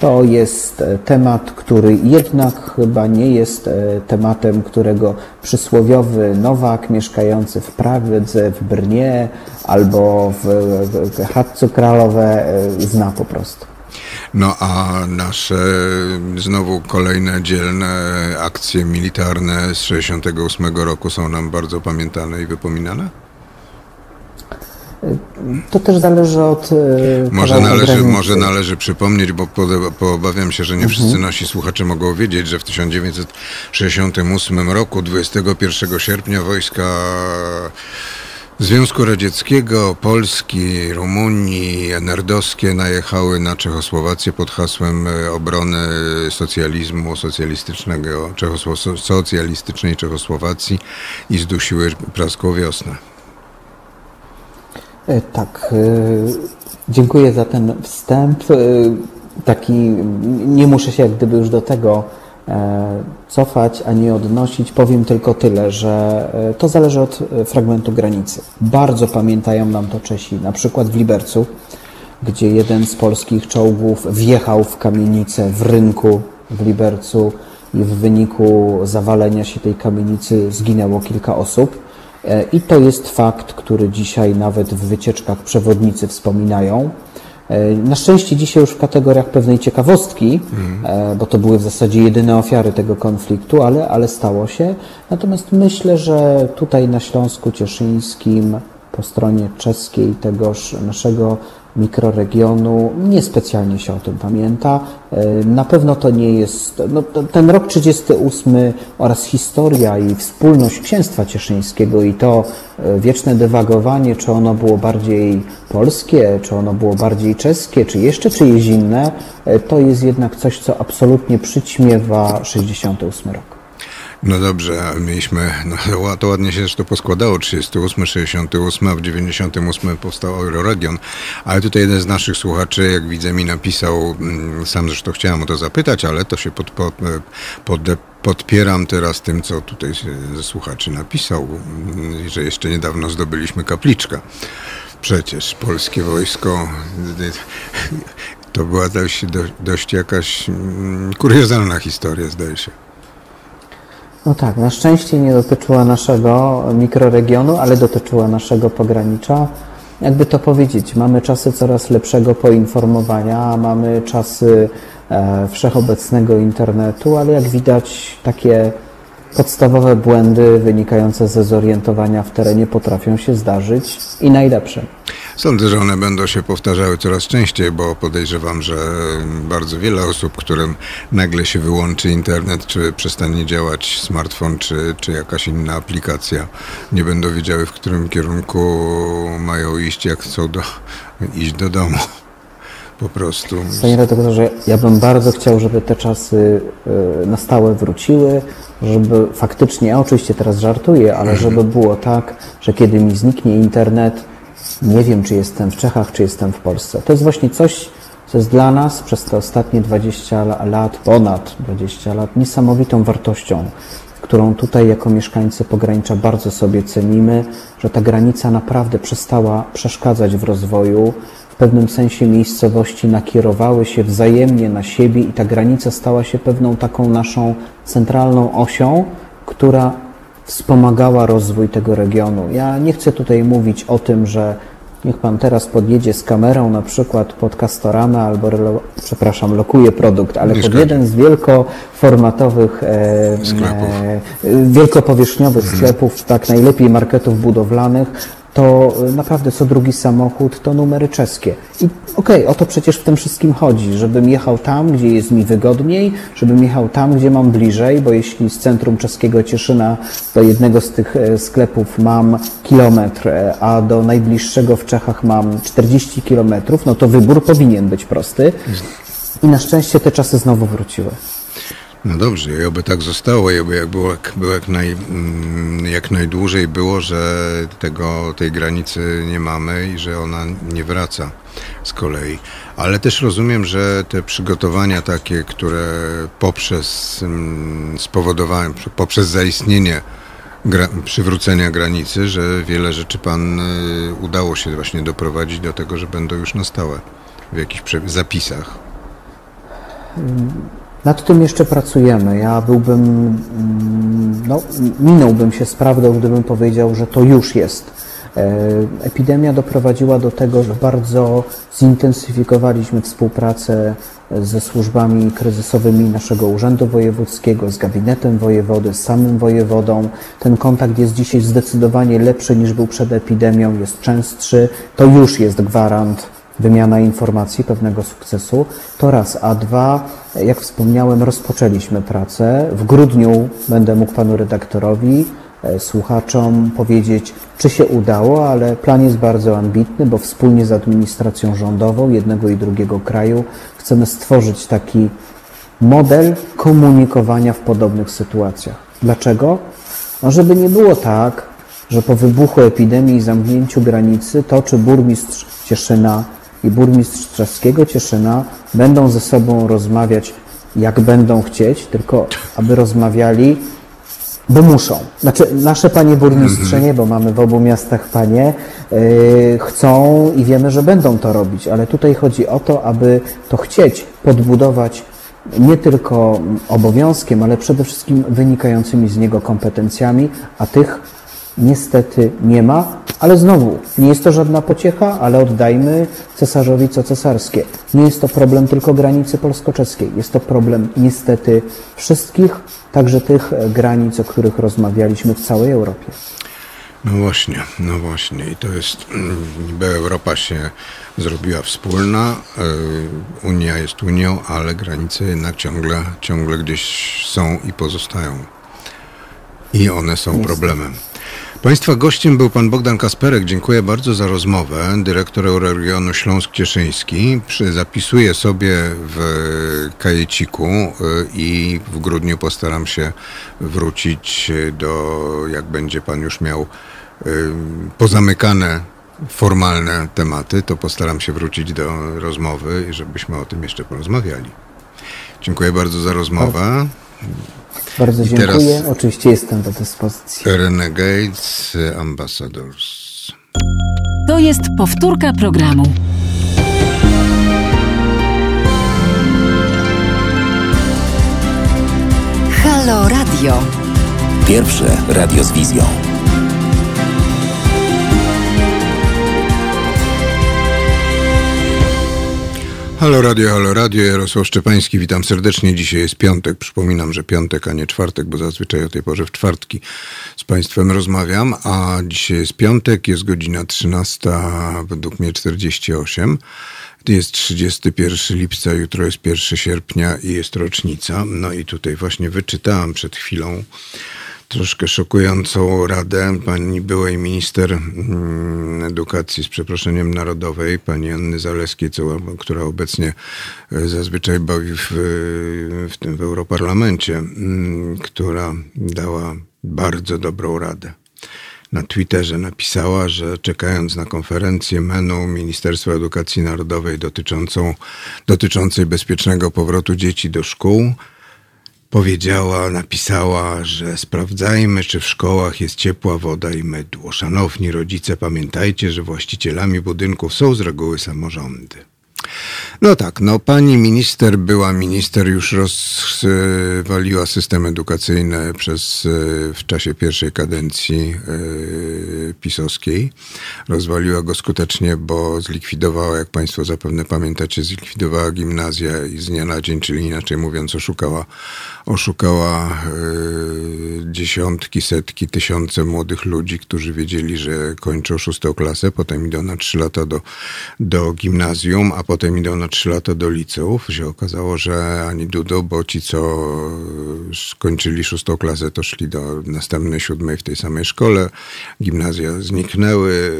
To jest e, temat, który jednak chyba nie jest e, tematem, którego przysłowiowy Nowak mieszkający w Pradze, w Brnie albo w, Hadcu Kralowe e, zna po prostu. No a nasze znowu kolejne dzielne akcje militarne z 68 roku są nam bardzo pamiętane i wypominane? To też zależy od e, Może należy, może należy przypomnieć, bo poobawiam się, że nie wszyscy nasi słuchacze mogą wiedzieć, że w 1968 roku, 21 sierpnia, wojska Związku Radzieckiego, Polski, Rumunii, nerdowskie najechały na Czechosłowację pod hasłem e, obrony socjalizmu, socjalistycznego, Czechosło- socjalistycznej Czechosłowacji i zdusiły praską wiosnę. E, Tak, e, dziękuję za ten wstęp. E, Taki, nie muszę się jak gdyby już do tego cofać ani odnosić. Powiem tylko tyle, że to zależy od fragmentu granicy. Bardzo pamiętają nam to Czesi, na przykład w Libercu, gdzie jeden z polskich czołgów wjechał w kamienicę w rynku w Libercu i w wyniku zawalenia się tej kamienicy zginęło kilka osób. E, I to jest fakt, który dzisiaj nawet w wycieczkach przewodnicy wspominają. E, Na szczęście dzisiaj już w kategoriach pewnej ciekawostki, e, bo to były w zasadzie jedyne ofiary tego konfliktu, ale, ale stało się. Natomiast myślę, że tutaj na Śląsku Cieszyńskim, po stronie czeskiej tegoż naszego mikroregionu, niespecjalnie się o tym pamięta. E, Na pewno to nie jest, no, ten rok 38 oraz historia i wspólność księstwa cieszyńskiego i to e, wieczne dywagowanie, czy ono było bardziej polskie, czy ono było bardziej czeskie, czy jeszcze czyjeś inne, e, to jest jednak coś, co absolutnie przyćmiewa 68 rok. No dobrze, a mieliśmy, no to ładnie się zresztą poskładało, 38, 68, a w 98 powstał Euroregion, ale tutaj jeden z naszych słuchaczy, jak widzę, mi napisał, mm, sam zresztą chciałem o to zapytać, ale to się pod, pod, pod, podpieram teraz tym, co tutaj ze słuchaczy napisał, mm, że jeszcze niedawno zdobyliśmy kapliczkę. Przecież polskie wojsko to była dość, dość jakaś mm, kuriozalna historia, zdaje się. No tak, na szczęście nie dotyczyła naszego mikroregionu, ale dotyczyła naszego pogranicza. Jakby to powiedzieć, mamy czasy coraz lepszego poinformowania, mamy czasy e, wszechobecnego internetu, ale jak widać takie podstawowe błędy wynikające ze zorientowania w terenie potrafią się zdarzyć i najlepsze. Sądzę, że one będą się powtarzały coraz częściej, bo podejrzewam, że bardzo wiele osób, którym nagle się wyłączy internet, czy przestanie działać smartfon, czy, czy jakaś inna aplikacja, nie będą wiedziały, w którym kierunku mają iść, jak chcą do, iść do domu. Po prostu. Panie redaktorze, ja bym bardzo chciał, żeby te czasy y, na stałe wróciły, żeby faktycznie, ja oczywiście teraz żartuję, ale żeby było tak, że kiedy mi zniknie internet, nie wiem, czy jestem w Czechach, czy jestem w Polsce. To jest właśnie coś, co jest dla nas przez te ostatnie 20 la- lat, ponad 20 lat, niesamowitą wartością, którą tutaj jako mieszkańcy pogranicza bardzo sobie cenimy, że ta granica naprawdę przestała przeszkadzać w rozwoju. W pewnym sensie miejscowości nakierowały się wzajemnie na siebie i ta granica stała się pewną taką naszą centralną osią, która wspomagała rozwój tego regionu. Ja nie chcę tutaj mówić o tym, że Niech pan teraz podjedzie z kamerą na przykład pod Castorama albo, przepraszam, lokuje produkt, ale pod jeden z wielkoformatowych, e, e, wielkopowierzchniowych sklepów, tak najlepiej marketów budowlanych, to e, naprawdę co drugi samochód to numery czeskie. I okej, o to przecież w tym wszystkim chodzi, żebym jechał tam, gdzie jest mi wygodniej, żebym jechał tam, gdzie mam bliżej, bo jeśli z centrum czeskiego Cieszyna do jednego z tych e, sklepów mam kilometr, e, a do najbliższego w Czechach mam 40 kilometrów, no to wybór powinien być prosty. I na szczęście te czasy znowu wróciły. No dobrze, i oby tak zostało, i oby jak było, jak, było jak, naj, mm, jak najdłużej było, że tego, tej granicy nie mamy i że ona nie wraca z kolei. Ale też rozumiem, że te przygotowania takie, które poprzez mm, spowodowanie, poprzez zaistnienie gra, przywrócenia granicy, że wiele rzeczy pan y, udało się właśnie doprowadzić do tego, że będą już na stałe w jakichś zapisach. Nad tym jeszcze pracujemy. Ja byłbym, mm, no, minąłbym się z prawdą, gdybym powiedział, że to już jest. E, Epidemia doprowadziła do tego, że bardzo zintensyfikowaliśmy współpracę ze służbami kryzysowymi naszego Urzędu Wojewódzkiego, z gabinetem wojewody, z samym wojewodą. Ten kontakt jest dzisiaj zdecydowanie lepszy niż był przed epidemią, jest częstszy. To już jest gwarant wymiana informacji, pewnego sukcesu. To raz. A dwa, jak wspomniałem, rozpoczęliśmy pracę. W grudniu będę mógł panu redaktorowi, e, słuchaczom powiedzieć, czy się udało, ale plan jest bardzo ambitny, bo wspólnie z administracją rządową jednego i drugiego kraju chcemy stworzyć taki model komunikowania w podobnych sytuacjach. Dlaczego? No, żeby nie było tak, że po wybuchu epidemii i zamknięciu granicy to, czy burmistrz Cieszyna i burmistrz Trzaskiego Cieszyna będą ze sobą rozmawiać, jak będą chcieć, tylko aby rozmawiali, bo muszą. Znaczy, nasze panie burmistrze nie, bo mamy w obu miastach panie, yy, chcą i wiemy, że będą to robić, ale tutaj chodzi o to, aby to chcieć podbudować nie tylko obowiązkiem, ale przede wszystkim wynikającymi z niego kompetencjami, a tych niestety nie ma, ale znowu, nie jest to żadna pociecha, ale oddajmy cesarzowi co cesarskie. Nie jest to problem tylko granicy polsko-czeskiej, jest to problem niestety wszystkich, także tych e, granic, o których rozmawialiśmy w całej Europie. No właśnie, no właśnie. I to jest, niby Europa się zrobiła wspólna, y, Unia jest Unią, ale granice jednak ciągle, ciągle gdzieś są i pozostają. I one są problemem. Państwa gościem był pan Bogdan Kasperek. Dziękuję bardzo za rozmowę. Dyrektor Euroregionu Śląsk-Cieszyński. Przy- Zapisuję sobie w kajeciku y, i w grudniu postaram się wrócić do, jak będzie pan już miał pozamykane formalne tematy, to postaram się wrócić do rozmowy i żebyśmy o tym jeszcze porozmawiali. Dziękuję bardzo za rozmowę. Bardzo I dziękuję. teraz- Oczywiście jestem do dyspozycji. Renegades Ambassadors. To jest powtórka programu. Halo Radio. Pierwsze radio z wizją. Halo Radio, halo Radio, Jarosław Szczepański, witam serdecznie. Dzisiaj jest piątek, przypominam, że piątek, a nie czwartek, bo zazwyczaj o tej porze w czwartki z Państwem rozmawiam, a dzisiaj jest piątek, jest godzina 13, według mnie 48. Jest 31 lipca, jutro jest 1 sierpnia i jest rocznica. No i tutaj właśnie wyczytałam przed chwilą troszkę szokującą radę pani byłej minister mm, edukacji z przeproszeniem narodowej, pani Anny Zaleskiej, która obecnie e, zazwyczaj bawi w, w tym w Europarlamencie, mm, która dała bardzo dobrą radę. Na Twitterze napisała, że czekając na konferencję MENU Ministerstwa Edukacji Narodowej dotyczącą, dotyczącej bezpiecznego powrotu dzieci do szkół, Powiedziała, napisała, że sprawdzajmy, czy w szkołach jest ciepła woda i mydło. Szanowni rodzice, pamiętajcie, że właścicielami budynków są z reguły samorządy. No tak, no pani minister była minister, już rozwaliła system edukacyjny przez, e, w czasie pierwszej kadencji e, pisowskiej. Rozwaliła go skutecznie, bo zlikwidowała, jak państwo zapewne pamiętacie, zlikwidowała gimnazja i z dnia na dzień, czyli inaczej mówiąc, oszukała, oszukała e, dziesiątki, setki, tysiące młodych ludzi, którzy wiedzieli, że kończą szóstą klasę, potem idą na trzy lata do, do gimnazjum, a potem idą na trzy lata do liceów. Się okazało, że ani dudo, bo ci, co skończyli szóstą klasę, to szli do następnej, siódmej w tej samej szkole. Gimnazja zniknęły,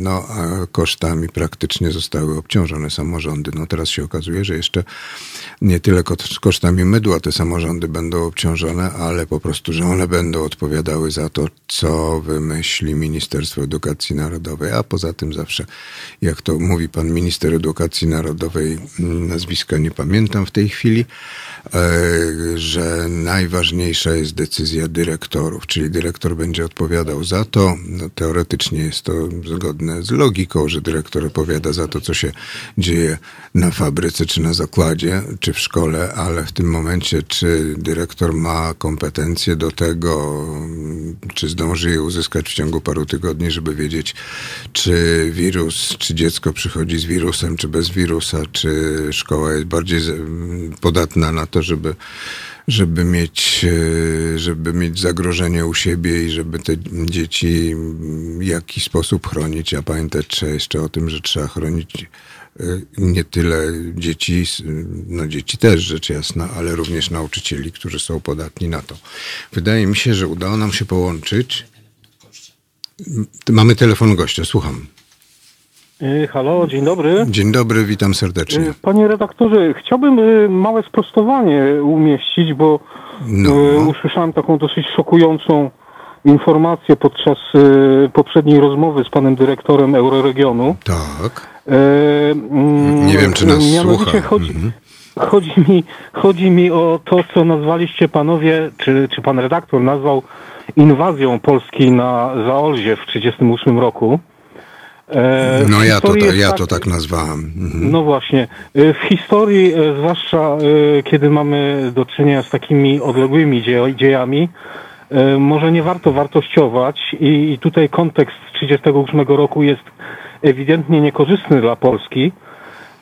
no a kosztami praktycznie zostały obciążone samorządy. No teraz się okazuje, że jeszcze nie tyle kosztami mydła te samorządy będą obciążone, ale po prostu, że one będą odpowiadały za to, co wymyśli Ministerstwo Edukacji Narodowej, a poza tym zawsze, jak to mówi pan minister Edukacji Narodowej, nazwiska nie pamiętam w tej chwili, e, że najważniejsza jest decyzja dyrektorów, czyli dyrektor będzie odpowiadał za to. No, teoretycznie jest to zgodne z logiką, że dyrektor odpowiada za to, co się dzieje na fabryce, czy na zakładzie, czy w szkole, ale w tym momencie, czy dyrektor ma kompetencje do tego, czy zdąży je uzyskać w ciągu paru tygodni, żeby wiedzieć, czy wirus, czy dziecko przychodzi z wirusem, czy bez wirusa, czy szkoła jest bardziej podatna na to, żeby żeby mieć, e, żeby mieć zagrożenie u siebie i żeby te dzieci w jakiś sposób chronić. A pamiętać trzeba jeszcze o tym, że trzeba chronić nie tyle dzieci, no dzieci też rzecz jasna, ale również nauczycieli, którzy są podatni na to. Wydaje mi się, że udało nam się połączyć. Mamy telefon gościa, słucham. Y, halo, dzień dobry. Dzień dobry, witam serdecznie. Y, panie redaktorze, chciałbym y, małe sprostowanie umieścić, bo no. usłyszałem taką dosyć szokującą informację podczas poprzedniej rozmowy z panem dyrektorem Euroregionu. Tak. Mm, Nie wiem, czy nas Mianowicie słucha. Chodzi, mhm. chodzi, mi, chodzi mi o to, co nazwaliście panowie, czy, czy pan redaktor nazwał inwazją Polski na Zaolzie w 1938 roku. E, no ja to, ja tak, to tak nazwałem. Mhm. No właśnie. E, w historii, e, zwłaszcza kiedy mamy do czynienia z takimi odległymi dziejami, może nie warto wartościować i tutaj kontekst 1938 roku jest ewidentnie niekorzystny dla Polski.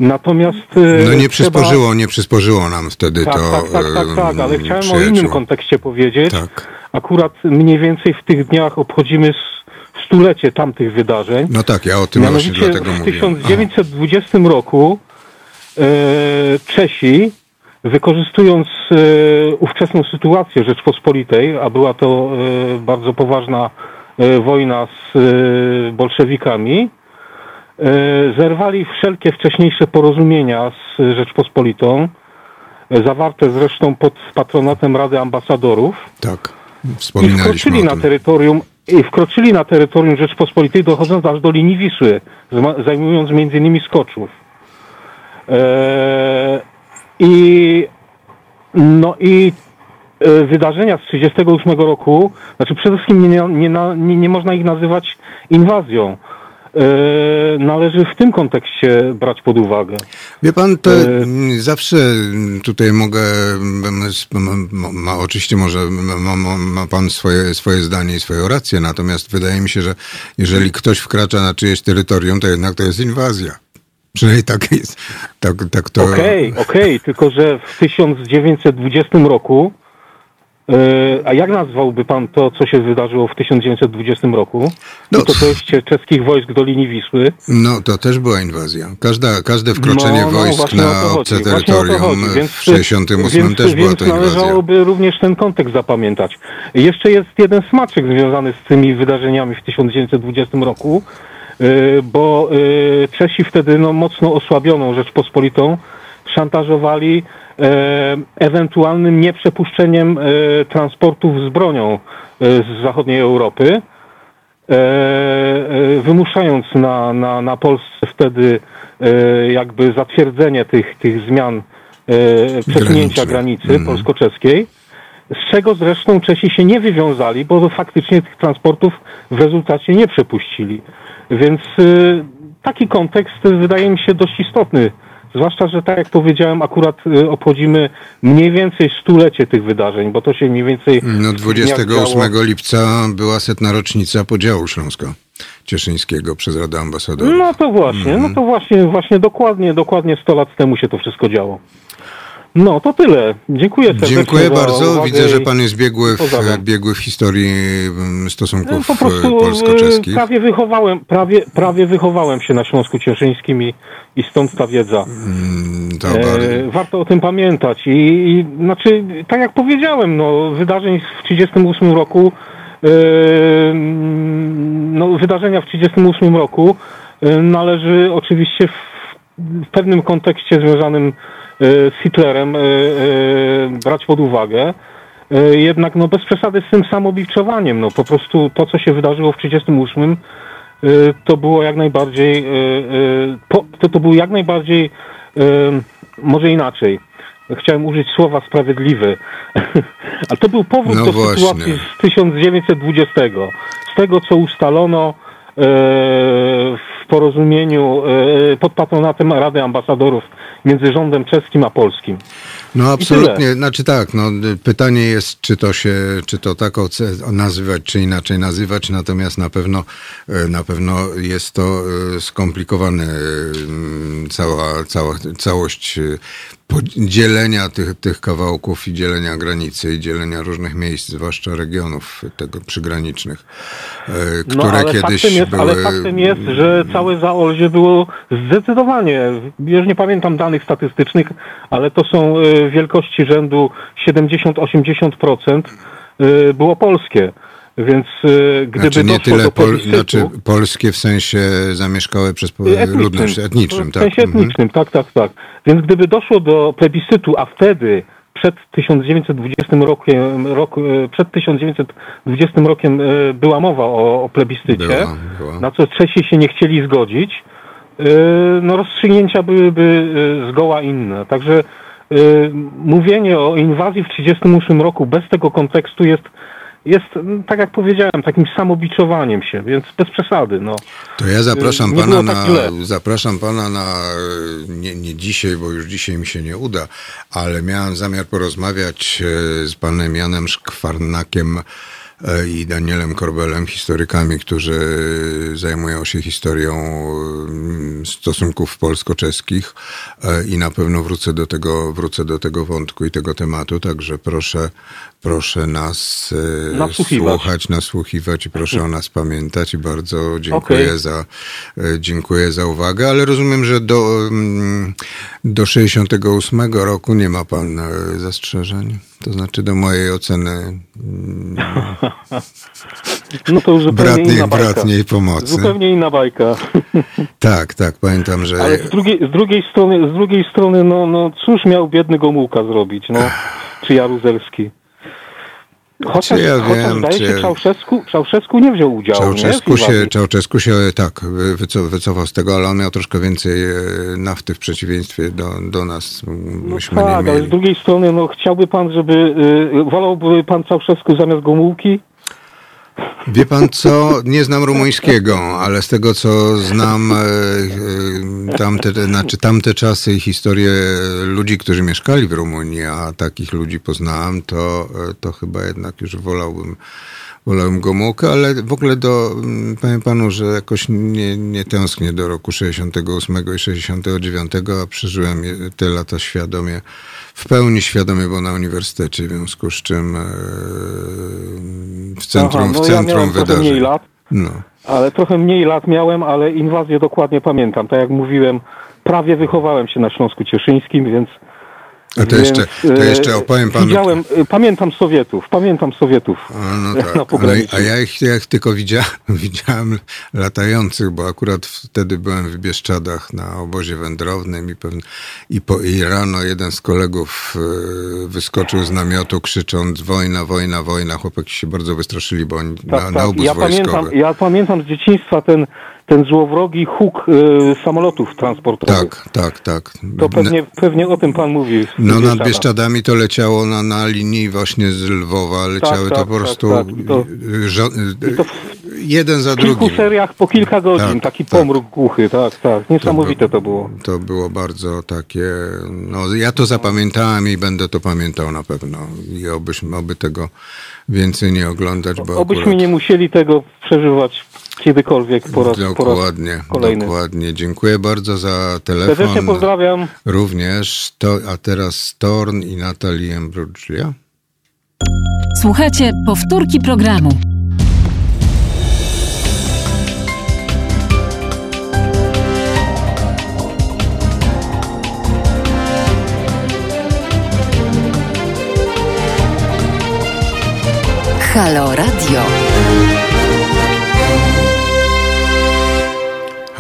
Natomiast. No nie przysporzyło, trzeba... nie przysporzyło nam wtedy tak, to. Tak, tak, tak, tak, ale chciałem o innym kontekście powiedzieć. Tak. Akurat mniej więcej w tych dniach obchodzimy stulecie tamtych wydarzeń. No tak, ja o tym Mianowicie właśnie dlatego mówię. W 1920 Aha. roku e, Czesi, wykorzystując e, ówczesną sytuację Rzeczpospolitej, a była to e, bardzo poważna e, wojna z e, bolszewikami, e, zerwali wszelkie wcześniejsze porozumienia z Rzeczpospolitą, zawarte zresztą pod patronatem Rady Ambasadorów. Tak. I wkroczyli na terytorium i wkroczyli na terytorium Rzeczpospolitej, dochodząc aż do linii Wisły, zajmując między innymi Skoczów. Eee, I no i e, wydarzenia z 1938 roku, znaczy przede wszystkim nie, nie, nie, nie można ich nazywać inwazją. E, należy w tym kontekście brać pod uwagę. Wie pan, to e... zawsze tutaj mogę, ma, oczywiście może ma, ma, pan swoje, swoje zdanie i swoją rację, natomiast wydaje mi się, że jeżeli ktoś wkracza na czyjeś terytorium, to jednak to jest inwazja. Przynajmniej tak jest. Tak, tak to... Okej, okay, okej, okay, tylko że w 1920 roku a jak nazwałby pan to, co się wydarzyło w 1920 roku? No, to dojście czeskich wojsk do linii Wisły. No, to też była inwazja. Każda, każde wkroczenie no, no, wojsk na obce terytorium w 1968 też była to inwazja. należałoby również ten kontekst zapamiętać. Jeszcze jest jeden smaczek związany z tymi wydarzeniami w 1920 roku, e, bo e, Czesi wtedy no, mocno osłabioną Rzeczpospolitą szantażowali E, ewentualnym nieprzepuszczeniem e, transportów z bronią e, z zachodniej Europy, wymuszając na, na, na Polsce wtedy jakby zatwierdzenie tych, tych zmian przesunięcia granicy mm. polsko-czeskiej, z czego zresztą Czesi się nie wywiązali, bo faktycznie tych transportów w rezultacie nie przepuścili. Więc taki kontekst wydaje mi się dość istotny. Zwłaszcza, że tak jak powiedziałem, akurat y, obchodzimy mniej więcej stulecie tych wydarzeń, bo to się mniej więcej. No w dniach 28 działo. lipca była setna rocznica podziału Śląsko-Cieszyńskiego przez Radę Ambasadorów. No to właśnie, no to właśnie, właśnie dokładnie, dokładnie 100 lat temu się to wszystko działo. No to tyle. Dziękuję serdecznie. Dziękuję bardzo. Widzę, że pan jest biegły w, biegły w historii mm, No, stosunków po prostu e, polsko-czeskich. y, prawie wychowałem, prawie, prawie wychowałem się na Śląsku Cieszyńskim i, i stąd ta wiedza. Mm. E, warto o tym pamiętać. I, I znaczy, tak jak powiedziałem, no, wydarzeń w 1938 roku, e, no, wydarzenia w 1938 roku e, należy oczywiście w, pewnym kontekście związanym e, z Hitlerem e, e, brać pod uwagę. Jednak no, bez przesady z tym samobiczowaniem. No, po prostu to, co się wydarzyło w 1938 Y, to było jak najbardziej, to, to był jak najbardziej, może inaczej. Chciałem użyć słowa sprawiedliwy, *laughs* ale to był powrót No do właśnie. sytuacji z 1920, z tego co ustalono w porozumieniu y, pod patronatem Rady Ambasadorów między rządem czeskim a polskim. No absolutnie, znaczy tak, no, pytanie jest, czy to się, czy to tak nazywać, czy inaczej nazywać, natomiast na pewno, y, na pewno jest to y, skomplikowane, y, cała, cała, całość dzielenia tych, tych kawałków i dzielenia granicy i dzielenia różnych miejsc, zwłaszcza regionów tego przygranicznych, No, które ale kiedyś faktem jest, były... ale faktem jest, że całe Zaolzie było zdecydowanie, już nie pamiętam danych statystycznych, ale to są wielkości rzędu 70-80% y, było polskie. Więc y, gdyby Znaczy nie tyle do pol, plebiscytu, znaczy polskie w sensie zamieszkałe przez etnicznym, ludność etnicznym, w tak? sensie Mhm. etnicznym, tak, tak, tak. Więc gdyby doszło do plebiscytu, a wtedy przed 1920 rokiem, rok, e, przed 1920 rokiem była mowa o, o plebiscycie, Była, była. na co Czesi się nie chcieli zgodzić, no rozstrzygnięcia byłyby zgoła inne. Także mówienie o inwazji w 1938 roku bez tego kontekstu jest, jest, tak jak powiedziałem, takim samobiczowaniem się, więc bez przesady. No. To ja zapraszam Nie pana na, tak źle. zapraszam pana na, e, nie, nie dzisiaj, bo już dzisiaj mi się nie uda, ale miałem zamiar porozmawiać z panem Janem Szkwarnakiem i Danielem Korbelem, historykami, którzy zajmują się historią mm, stosunków polsko-czeskich. E, i na pewno wrócę do tego, wrócę do tego wątku i tego tematu, także proszę, proszę nas e, Nasłuchiwać. słuchać, nasłuchiwać i proszę o nas pamiętać i bardzo dziękuję Okej. za, e, dziękuję za uwagę, ale rozumiem, że do, mm, do 68 roku nie ma pan e, zastrzeżeń. To znaczy do mojej oceny *laughs* No to już zupełnie bratniej, inna bajka. bratniej pomocy. Zupełnie inna bajka. *laughs* *laughs* Tak, tak, pamiętam, że Ale z drugiej, z drugiej strony, z drugiej strony, no, no cóż miał biedny Gomułka zrobić, no, czy Jaruzelski. Chociaż, Czy ja chociaż wiem, zdaje czy- się, Czałszewsku, Czałszewsku nie wziął udziału, Czałczesku nie? Się. Czałczesku się tak wy- wyco- wycofał z tego, ale on miał troszkę więcej e, nafty w przeciwieństwie do, do nas. No Myśmy tak, nie ale z drugiej strony, no chciałby pan, żeby, y, wolałby pan Czałszewsku zamiast Gomułki? Wie pan co, nie znam rumuńskiego, ale z tego co znam e, e, tamte, znaczy tamte czasy i historię ludzi, którzy mieszkali w Rumunii, a takich ludzi poznałem, to, e, to chyba jednak już wolałbym, wolałbym Gomułkę, ale w ogóle do, mm, powiem panu, że jakoś nie, nie tęsknię do roku 68 i 69, a przeżyłem te lata świadomie, w pełni świadomie, bo na uniwersytecie, w związku z czym e, w centrum, Aha, no w ja centrum trochę wydarzeń. mniej lat, No. ale trochę mniej lat miałem, ale inwazję dokładnie pamiętam. Tak jak mówiłem, prawie wychowałem się na Śląsku Cieszyńskim, więc A to jeszcze, to e, jeszcze opowiem panu. Widziałem, e, pamiętam Sowietów, pamiętam Sowietów A, no na tak, ale, pograniczu. a ja ich, ja ich tylko widziałem, *laughs* widziałem latających, bo akurat wtedy byłem w Bieszczadach na obozie wędrownym i, pewnie, i, po, i rano jeden z kolegów e, wyskoczył z namiotu krzycząc wojna, wojna, wojna. Chłopaki się bardzo wystraszyli, bo oni na, na obóz Ja wojskowy. pamiętam, ja pamiętam z dzieciństwa ten, ten złowrogi huk e, samolotów transportowych. Tak, tak, tak. To pewnie, pewnie o tym pan mówi. No nad. Bieszczadami to leciało na, na linii właśnie z Lwowa, leciały tak, to po tak, prostu tak, to- żo- I to, jeden za W kilku drugim. seriach po kilka godzin, Tak, taki tak. pomruk głuchy, tak, tak. Niesamowite to było. To było bardzo takie. No, ja to zapamiętałem i będę to pamiętał na pewno. I obyśmy, oby tego więcej nie oglądać, bo Obyśmy akurat nie musieli tego przeżywać kiedykolwiek po raz, po raz dokładnie, kolejny. dokładnie. Dziękuję bardzo za Serdecznie telefon. pozdrawiam. Również. To, a teraz Torn i Natalie Imbruglia. Słuchajcie powtórki programu. Halo Radio.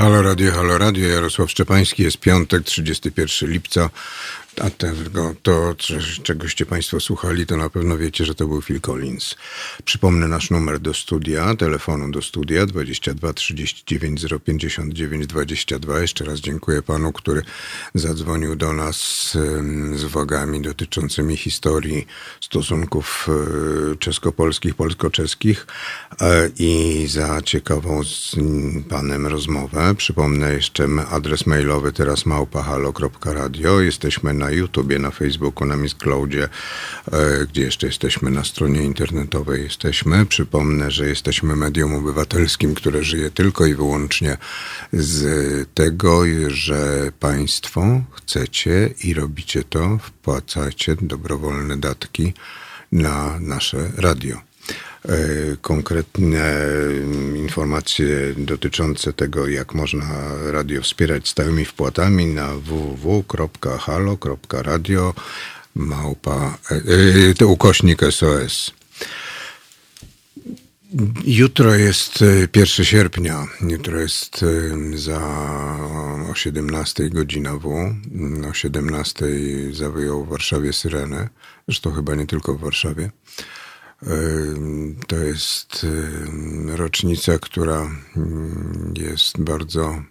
Halo Radio, Halo Radio, Jarosław Szczepański, jest piątek, 31 lipca, a tego, to, czegoście Państwo słuchali, to na pewno wiecie, że to był Phil Collins. Przypomnę nasz numer do studia, telefonu do studia 22 39 059 22. Jeszcze raz dziękuję Panu, który zadzwonił do nas z uwagami dotyczącymi historii stosunków e, czesko-polskich, polsko-czeskich e, i za ciekawą z Panem rozmowę. Przypomnę jeszcze adres mailowy teraz małpahalo.radio. Jesteśmy na YouTubie, na Facebooku, na Miss Cloudzie, e, gdzie jeszcze jesteśmy na stronie internetowej. Jesteśmy. Przypomnę, że jesteśmy medium obywatelskim, które żyje tylko i wyłącznie z tego, że Państwo chcecie i robicie to, wpłacacie dobrowolne datki na nasze radio. E, Konkretne mm, informacje dotyczące tego, jak można radio wspierać stałymi wpłatami na www.halo.radio małpa, e, e, to ukośnik SOS. Jutro jest e, 1 sierpnia. Jutro jest za o 17 godzina W. O 17 zawyją w Warszawie syrenę. Zresztą chyba nie tylko w Warszawie. To jest rocznica, która jest bardzo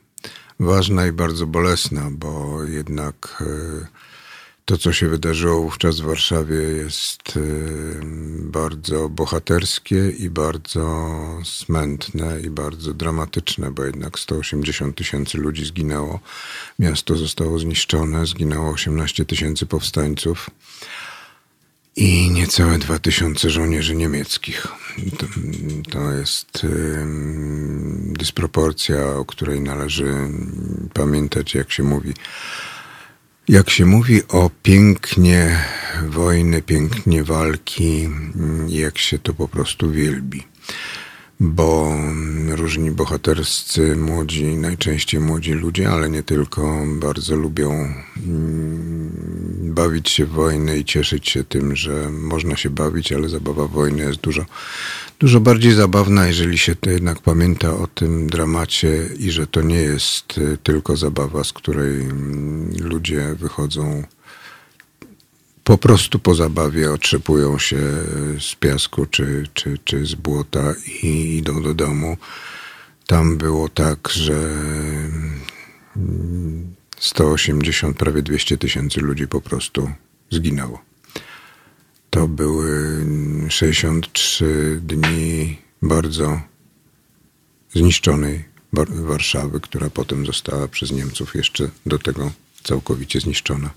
ważna i bardzo bolesna, bo jednak y, to, co się wydarzyło wówczas w Warszawie, jest bardzo bohaterskie i bardzo smętne i bardzo dramatyczne, bo jednak 180 tysięcy ludzi zginęło, miasto zostało zniszczone, zginęło 18 tysięcy powstańców i niecałe 2000 żołnierzy niemieckich. To, to jest dysproporcja, o której należy pamiętać, jak się mówi. Jak się mówi o pięknie wojny, pięknie walki, mm, jak się to po prostu wielbi. Bo różni bohaterscy, młodzi, najczęściej młodzi ludzie, ale nie tylko, bardzo lubią mm, bawić się w wojnę i cieszyć się tym, że można się bawić, ale zabawa wojny jest dużo, dużo bardziej zabawna, jeżeli się to jednak pamięta o tym dramacie i że to nie jest y, tylko zabawa, z której mm, ludzie wychodzą po prostu po zabawie otrzepują się z piasku czy, czy, czy z błota i idą do domu. Tam było tak, że mm, 180, prawie 200 tysięcy ludzi po prostu zginęło. To były 63 dni bardzo zniszczonej War- Warszawy, która potem została przez Niemców jeszcze do tego całkowicie zniszczona.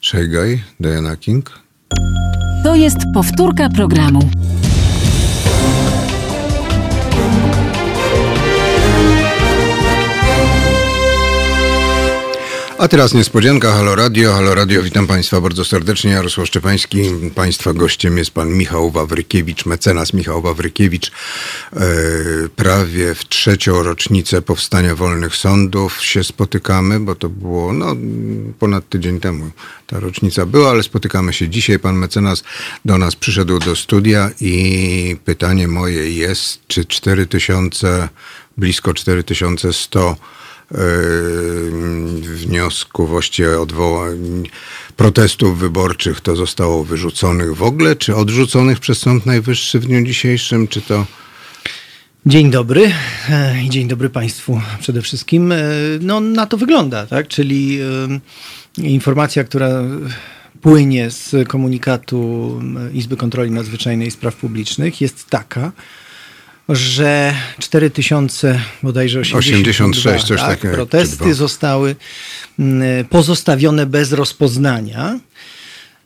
Szejgaj, Diana King. To jest powtórka programu. A teraz niespodzianka, Halo Radio, Halo Radio, witam Państwa bardzo serdecznie, Jarosław Szczepański, Państwa gościem jest Pan Michał Wawrykiewicz, mecenas Michał Wawrykiewicz. E, prawie w trzecią rocznicę powstania Wolnych Sądów się spotykamy, bo to było no, ponad tydzień temu ta rocznica była, ale spotykamy się dzisiaj. Pan mecenas do nas przyszedł do studia i pytanie moje jest, czy 4000, blisko 4100 yy, wniosków właściwie odwołań, protestów wyborczych to zostało wyrzuconych w ogóle, czy odrzuconych przez Sąd Najwyższy w dniu dzisiejszym, czy to Dzień dobry e, i dzień dobry Państwu przede wszystkim. E, No, na to wygląda, tak? Czyli e, informacja, która płynie z komunikatu Izby Kontroli Nadzwyczajnej i Spraw Publicznych jest taka, że 4000, bodajże 82, 86, coś tak, takiego, czy protesty zostały mm, pozostawione bez rozpoznania.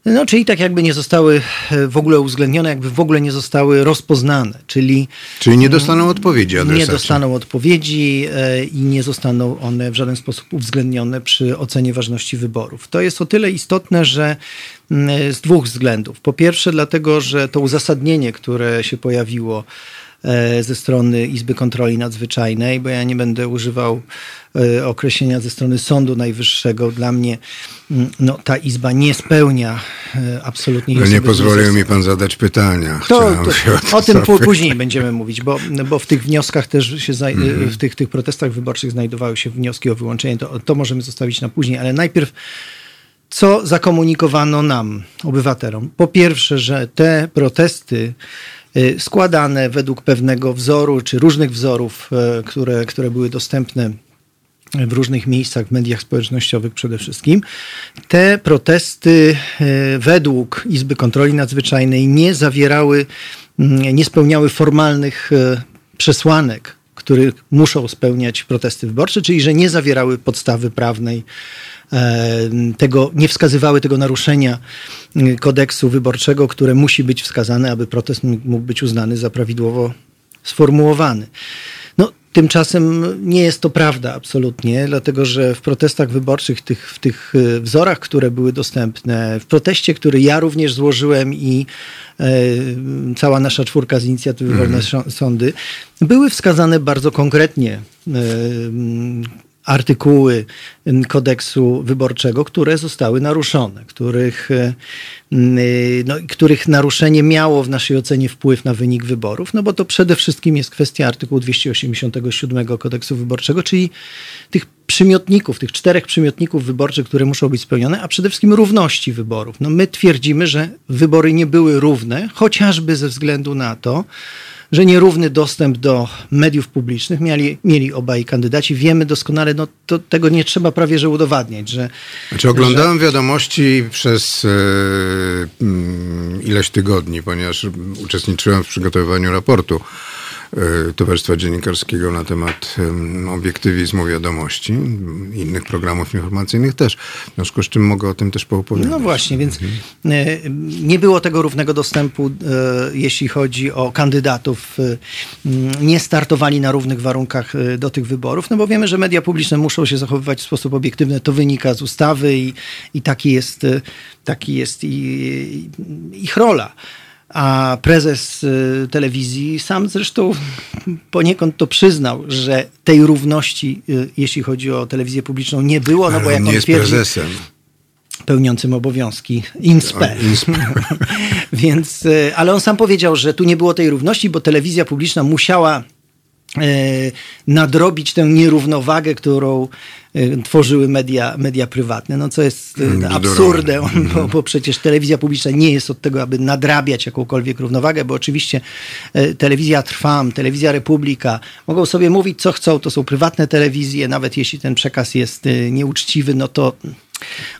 No, czyli tak jakby nie zostały e, w ogóle uwzględnione, jakby w ogóle nie zostały rozpoznane, czyli Czyli nie dostaną odpowiedzi adresaci. nie dostaną odpowiedzi e, i nie zostaną one w żaden sposób uwzględnione przy ocenie ważności wyborów. To jest o tyle istotne, że mm, z dwóch względów. Po pierwsze, dlatego, że to uzasadnienie, które się pojawiło ze strony Izby Kontroli Nadzwyczajnej, bo ja nie będę używał e, określenia ze strony Sądu Najwyższego. Dla mnie mm, no, ta Izba nie spełnia e, absolutnie... No nie pozwolił mi pan zadać pytania. To, to, o tym później będziemy mówić, bo, bo w tych wnioskach też się, zaj- Mhm. w tych, tych protestach wyborczych znajdowały się wnioski o wyłączenie. To, to możemy zostawić na później, ale najpierw co zakomunikowano nam, obywatelom? Po pierwsze, że te protesty składane według pewnego wzoru, czy różnych wzorów, e, które, które były dostępne w różnych miejscach, w mediach społecznościowych przede wszystkim. Te protesty e, według Izby Kontroli Nadzwyczajnej nie zawierały, mm, nie spełniały formalnych przesłanek, których muszą spełniać protesty wyborcze, czyli że nie zawierały podstawy prawnej tego, nie wskazywały tego naruszenia mm, kodeksu wyborczego, które musi być wskazane, aby protest mógł być uznany za prawidłowo sformułowany. No, tymczasem nie jest to prawda absolutnie, dlatego że w protestach wyborczych, tych, w tych e, wzorach, które były dostępne, w proteście, który ja również złożyłem i e, cała nasza czwórka z inicjatywy Wolne Szo- Sądy, były wskazane bardzo konkretnie e, artykuły kodeksu wyborczego, które zostały naruszone, których, e, m, no, których naruszenie miało w naszej ocenie wpływ na wynik wyborów, no bo to przede wszystkim jest kwestia artykułu 287 kodeksu wyborczego, czyli tych przymiotników, tych czterech przymiotników wyborczych, które muszą być spełnione, a przede wszystkim równości wyborów. No my twierdzimy, że wybory nie były równe, chociażby ze względu na to, że nierówny dostęp do mediów publicznych mieli, mieli obaj kandydaci. Wiemy doskonale, no to tego nie trzeba prawie że udowadniać, że Znaczy oglądałem wiadomości przez mm, ileś tygodni, ponieważ uczestniczyłem w przygotowywaniu raportu Towarzystwa Dziennikarskiego na temat em, obiektywizmu wiadomości, innych programów informacyjnych też. W związku z czym mogę o tym też poopowiadać. No właśnie, więc e, nie było tego równego dostępu, e, jeśli chodzi o kandydatów. e, Nie startowali na równych warunkach e, do tych wyborów, no bo wiemy, że media publiczne muszą się zachowywać w sposób obiektywny. To wynika z ustawy i, i taki jest, e, taki jest i, ich rola. A prezes y, telewizji sam zresztą poniekąd to przyznał, że tej równości, y, jeśli chodzi o telewizję publiczną, nie było, no Ale bo jak on jest twierdzi, prezesem. pełniącym obowiązki INSPE. *laughs* Więc, e, ale on sam powiedział, że tu nie było tej równości, bo telewizja publiczna musiała nadrobić tę nierównowagę, którą tworzyły media, media prywatne, no co jest e, Bzdurą. absurdem, bo, bo przecież telewizja publiczna nie jest od tego, aby nadrabiać jakąkolwiek równowagę, bo oczywiście e, telewizja Trwam, telewizja Republika mogą sobie mówić co chcą, to są prywatne telewizje, nawet jeśli ten przekaz jest nieuczciwy, no to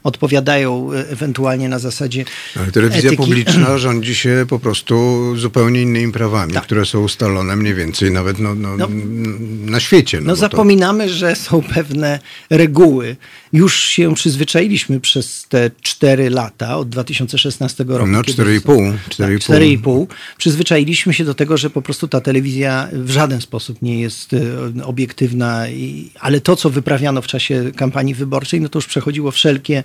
odpowiadają ewentualnie na zasadzie Ale telewizja etyki. publiczna *clears throat* rządzi się po prostu zupełnie innymi prawami, Tak. które są ustalone mniej więcej nawet no, no, No. na świecie. No, No bo to- zapominamy, że są pewne reguły. Już się przyzwyczailiśmy przez te 4 lata, od 2016 roku. No, kiedy 4,5, Tak, 4,5. 4,5. Przyzwyczailiśmy się do tego, że po prostu ta telewizja w żaden sposób nie jest e, obiektywna, i, ale to, co wyprawiano w czasie kampanii wyborczej, no to już przechodziło wszelkie,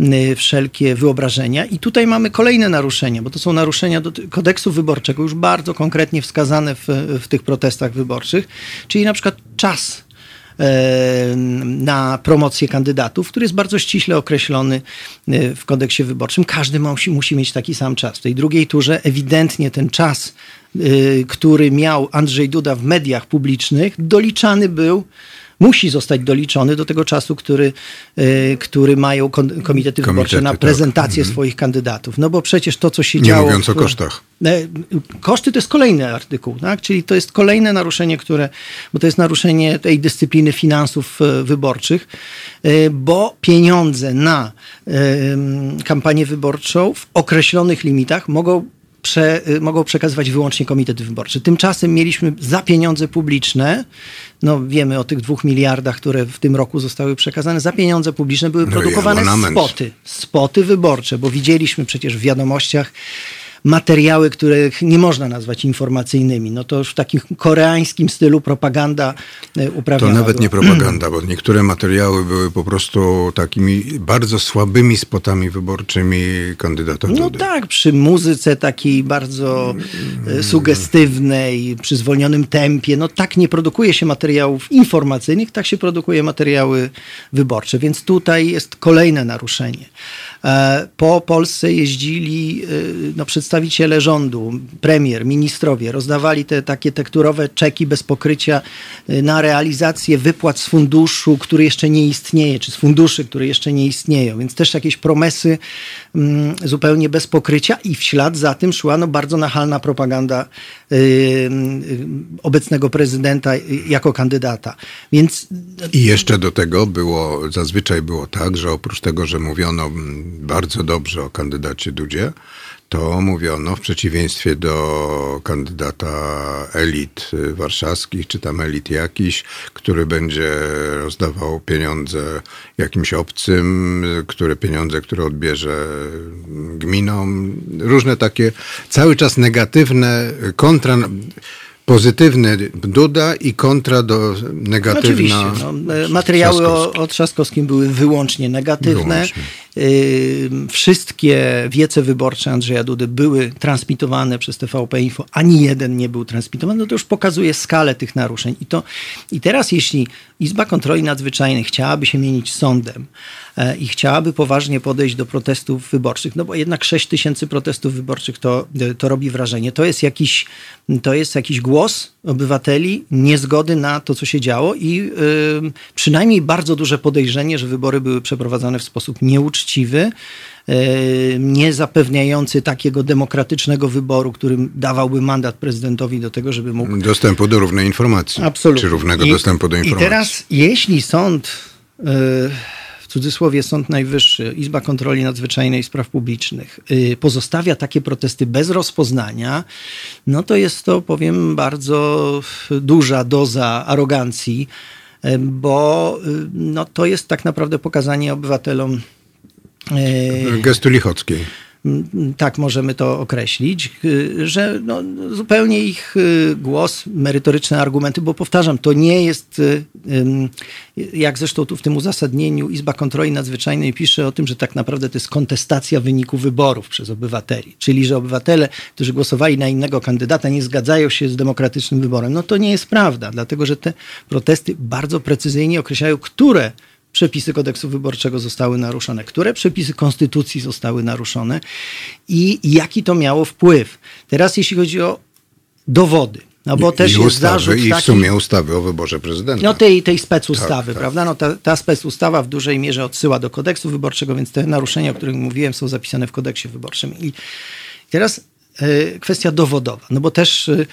m, wszelkie wyobrażenia. I tutaj mamy kolejne naruszenia, bo to są naruszenia do kodeksu wyborczego, już bardzo konkretnie wskazane w, w tych protestach wyborczych, czyli na przykład czas na promocję kandydatów, który jest bardzo ściśle określony e, w kodeksie wyborczym. Każdy musi, musi mieć taki sam czas. W tej drugiej turze ewidentnie ten czas, e, który miał Andrzej Duda w mediach publicznych, doliczany był musi zostać doliczony do tego czasu, który, e, który mają komitety wyborcze na tak. prezentację swoich kandydatów. No bo przecież to, co się Nie działo... mówiąc o kosztach. E, Koszty to jest kolejny artykuł, tak? czyli to jest kolejne naruszenie, które, bo to jest naruszenie tej dyscypliny finansów e, wyborczych, bo pieniądze na kampanię wyborczą w określonych limitach mogą prze, y, mogą przekazywać wyłącznie komitety wyborcze. Tymczasem mieliśmy za pieniądze publiczne, no wiemy o tych dwóch miliardach, które w tym roku zostały przekazane, za pieniądze publiczne były No produkowane spoty, spoty wyborcze, bo widzieliśmy przecież w wiadomościach materiały, których nie można nazwać informacyjnymi. No to już w takim koreańskim stylu propaganda To uprawiana nawet była. nie propaganda, bo niektóre materiały były po prostu takimi bardzo słabymi spotami wyborczymi kandydata No Dudy. tak, przy muzyce takiej bardzo e, sugestywnej, przy zwolnionym tempie, no tak nie produkuje się materiałów informacyjnych, tak się produkuje materiały wyborcze, więc tutaj jest kolejne naruszenie. E, Po Polsce jeździli e, no, przedstawiciele rządu, premier, ministrowie, rozdawali te takie tekturowe czeki bez pokrycia e, na realizację wypłat z funduszu, który jeszcze nie istnieje, czy z funduszy, które jeszcze nie istnieją, więc też jakieś promesy zupełnie bez pokrycia i w ślad za tym szła no, bardzo nachalna propaganda y, y, obecnego prezydenta y, jako kandydata. Więc I jeszcze do tego było, zazwyczaj było tak, że oprócz tego, że mówiono mm, bardzo dobrze o kandydacie Dudzie, to mówiono w przeciwieństwie do kandydata elit warszawskich, czy tam elit jakiś, który będzie rozdawał pieniądze jakimś obcym, które pieniądze, które odbierze gminom. Różne takie cały czas negatywne kontra pozytywny Duda i kontra do negatywna. Oczywiście. No, e, materiały o, o Trzaskowskim były wyłącznie negatywne. Wyłącznie. Wszystkie wiece wyborcze Andrzeja Dudy były transmitowane przez TVP Info. Ani jeden nie był transmitowany. No to już pokazuje skalę tych naruszeń. I, to, I teraz, jeśli Izba Kontroli Nadzwyczajnej chciałaby się mienić sądem e, i chciałaby poważnie podejść do protestów wyborczych, no bo jednak 6 tysięcy protestów wyborczych to, to robi wrażenie. To jest jakiś, to jest jakiś głos obywateli niezgody na to, co się działo i y, przynajmniej bardzo duże podejrzenie, że wybory były przeprowadzane w sposób nieuczciwy, y, nie zapewniający takiego demokratycznego wyboru, którym dawałby mandat prezydentowi do tego, żeby mógł Dostępu do równej informacji. Absolutnie. Czy równego I, dostępu do informacji. I teraz, jeśli sąd, y, w cudzysłowie Sąd Najwyższy, Izba Kontroli Nadzwyczajnej i Spraw Publicznych, y, pozostawia takie protesty bez rozpoznania, no to jest to, powiem, bardzo duża doza arogancji, bo no, to jest tak naprawdę pokazanie obywatelom Gestu Lichockiej. Tak możemy to określić, y, że no, zupełnie ich y, głos, merytoryczne argumenty, bo powtarzam, to nie jest, jak zresztą tu w tym uzasadnieniu Izba Kontroli Nadzwyczajnej pisze o tym, że tak naprawdę to jest kontestacja wyniku wyborów przez obywateli, czyli że obywatele, którzy głosowali na innego kandydata, nie zgadzają się z demokratycznym wyborem. No to nie jest prawda, dlatego że te protesty bardzo precyzyjnie określają, które przepisy kodeksu wyborczego zostały naruszone, które przepisy konstytucji zostały naruszone i jaki to miało wpływ. Teraz jeśli chodzi o dowody, no bo I, też i jest ustawy, zarzut I w taki, sumie ustawy o wyborze prezydenta. no tej, tej specustawy, Tak, tak. prawda? No ta, ta specustawa w dużej mierze odsyła do kodeksu wyborczego, więc te naruszenia, o których mówiłem, są zapisane w kodeksie wyborczym. I teraz kwestia dowodowa, no bo też e,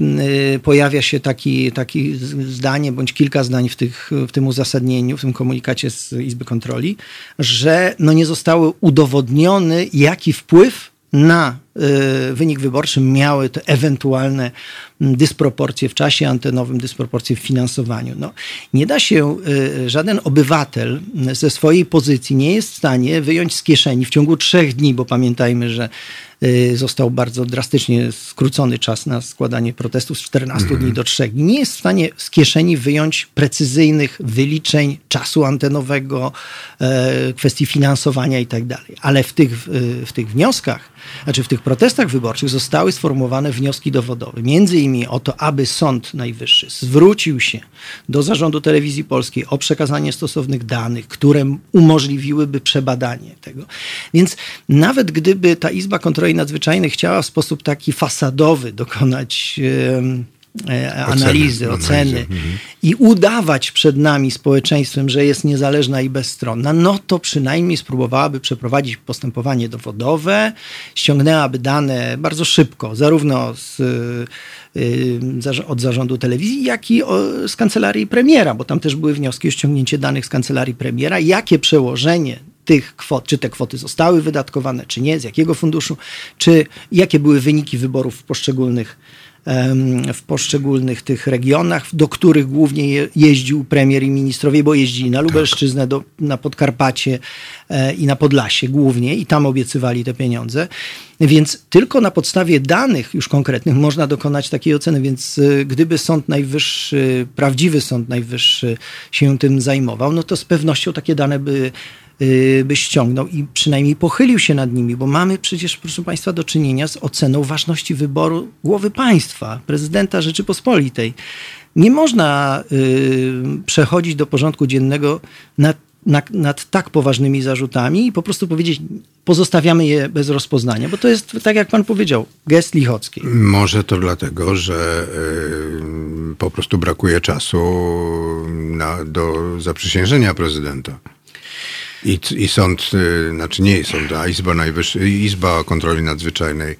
e, pojawia się taki, taki zdanie, bądź kilka zdań w, tych, w tym uzasadnieniu, w tym komunikacie z Izby Kontroli, że no nie zostały udowodniony, jaki wpływ na y, wynik wyborczy miały te ewentualne mm, dysproporcje w czasie antenowym, dysproporcje w finansowaniu. No, nie da się, y, żaden obywatel mm, ze swojej pozycji nie jest w stanie wyjąć z kieszeni w ciągu trzech dni, bo pamiętajmy, że y, został bardzo drastycznie skrócony czas na składanie protestów z 14 dni do 3 dni. Nie jest w stanie z kieszeni wyjąć precyzyjnych wyliczeń czasu antenowego, e, kwestii finansowania i tak dalej. Ale w tych, w tych wnioskach, znaczy w tych protestach wyborczych zostały sformułowane wnioski dowodowe. Między innymi o to, aby Sąd Najwyższy zwrócił się do Zarządu Telewizji Polskiej o przekazanie stosownych danych, które umożliwiłyby przebadanie tego. Więc nawet gdyby ta Izba Kontroli Nadzwyczajnej chciała w sposób taki fasadowy dokonać e, analizy, Oceny, analizy, mhm. i udawać przed nami, społeczeństwem, że jest niezależna i bezstronna, no to przynajmniej spróbowałaby przeprowadzić postępowanie dowodowe, ściągnęłaby dane bardzo szybko, zarówno z, y, y, od zarządu telewizji, jak i z kancelarii premiera, bo tam też były wnioski o ściągnięcie danych z kancelarii premiera, jakie przełożenie tych kwot, czy te kwoty zostały wydatkowane, czy nie, z jakiego funduszu, czy jakie były wyniki wyborów w poszczególnych w poszczególnych tych regionach, do których głównie je, jeździł premier i ministrowie, bo jeździli na Lubelszczyznę, do, na Podkarpacie e, i na Podlasie głównie i tam obiecywali te pieniądze. Więc tylko na podstawie danych już konkretnych można dokonać takiej oceny. Więc y, gdyby Sąd Najwyższy, prawdziwy Sąd Najwyższy się tym zajmował, no to z pewnością takie dane by y, by ściągnął i przynajmniej pochylił się nad nimi, bo mamy przecież, proszę Państwa, do czynienia z oceną ważności wyboru głowy państwa, prezydenta Rzeczypospolitej. Nie można y, przechodzić do porządku dziennego nad, nad, nad tak poważnymi zarzutami i po prostu powiedzieć, pozostawiamy je bez rozpoznania, bo to jest, tak jak Pan powiedział, gest lichocki. Może to dlatego, że y, po prostu brakuje czasu na, do zaprzysiężenia prezydenta. I, I sąd, y, znaczy nie sąd, a Izba, Najwyższa, Izba Kontroli Nadzwyczajnej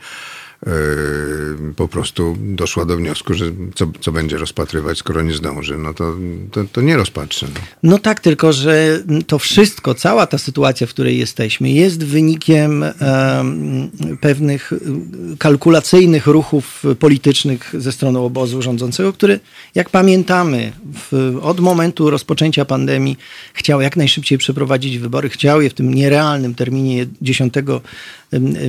po prostu doszła do wniosku, że co, co będzie rozpatrywać, skoro nie zdąży, no to, to, to nie rozpatrzę. No. No tak, tylko że to wszystko, cała ta sytuacja, w której jesteśmy, jest wynikiem em, pewnych kalkulacyjnych ruchów politycznych ze strony obozu rządzącego, który, jak pamiętamy, w, od momentu rozpoczęcia pandemii chciał jak najszybciej przeprowadzić wybory, chciał je w tym nierealnym terminie 10 em,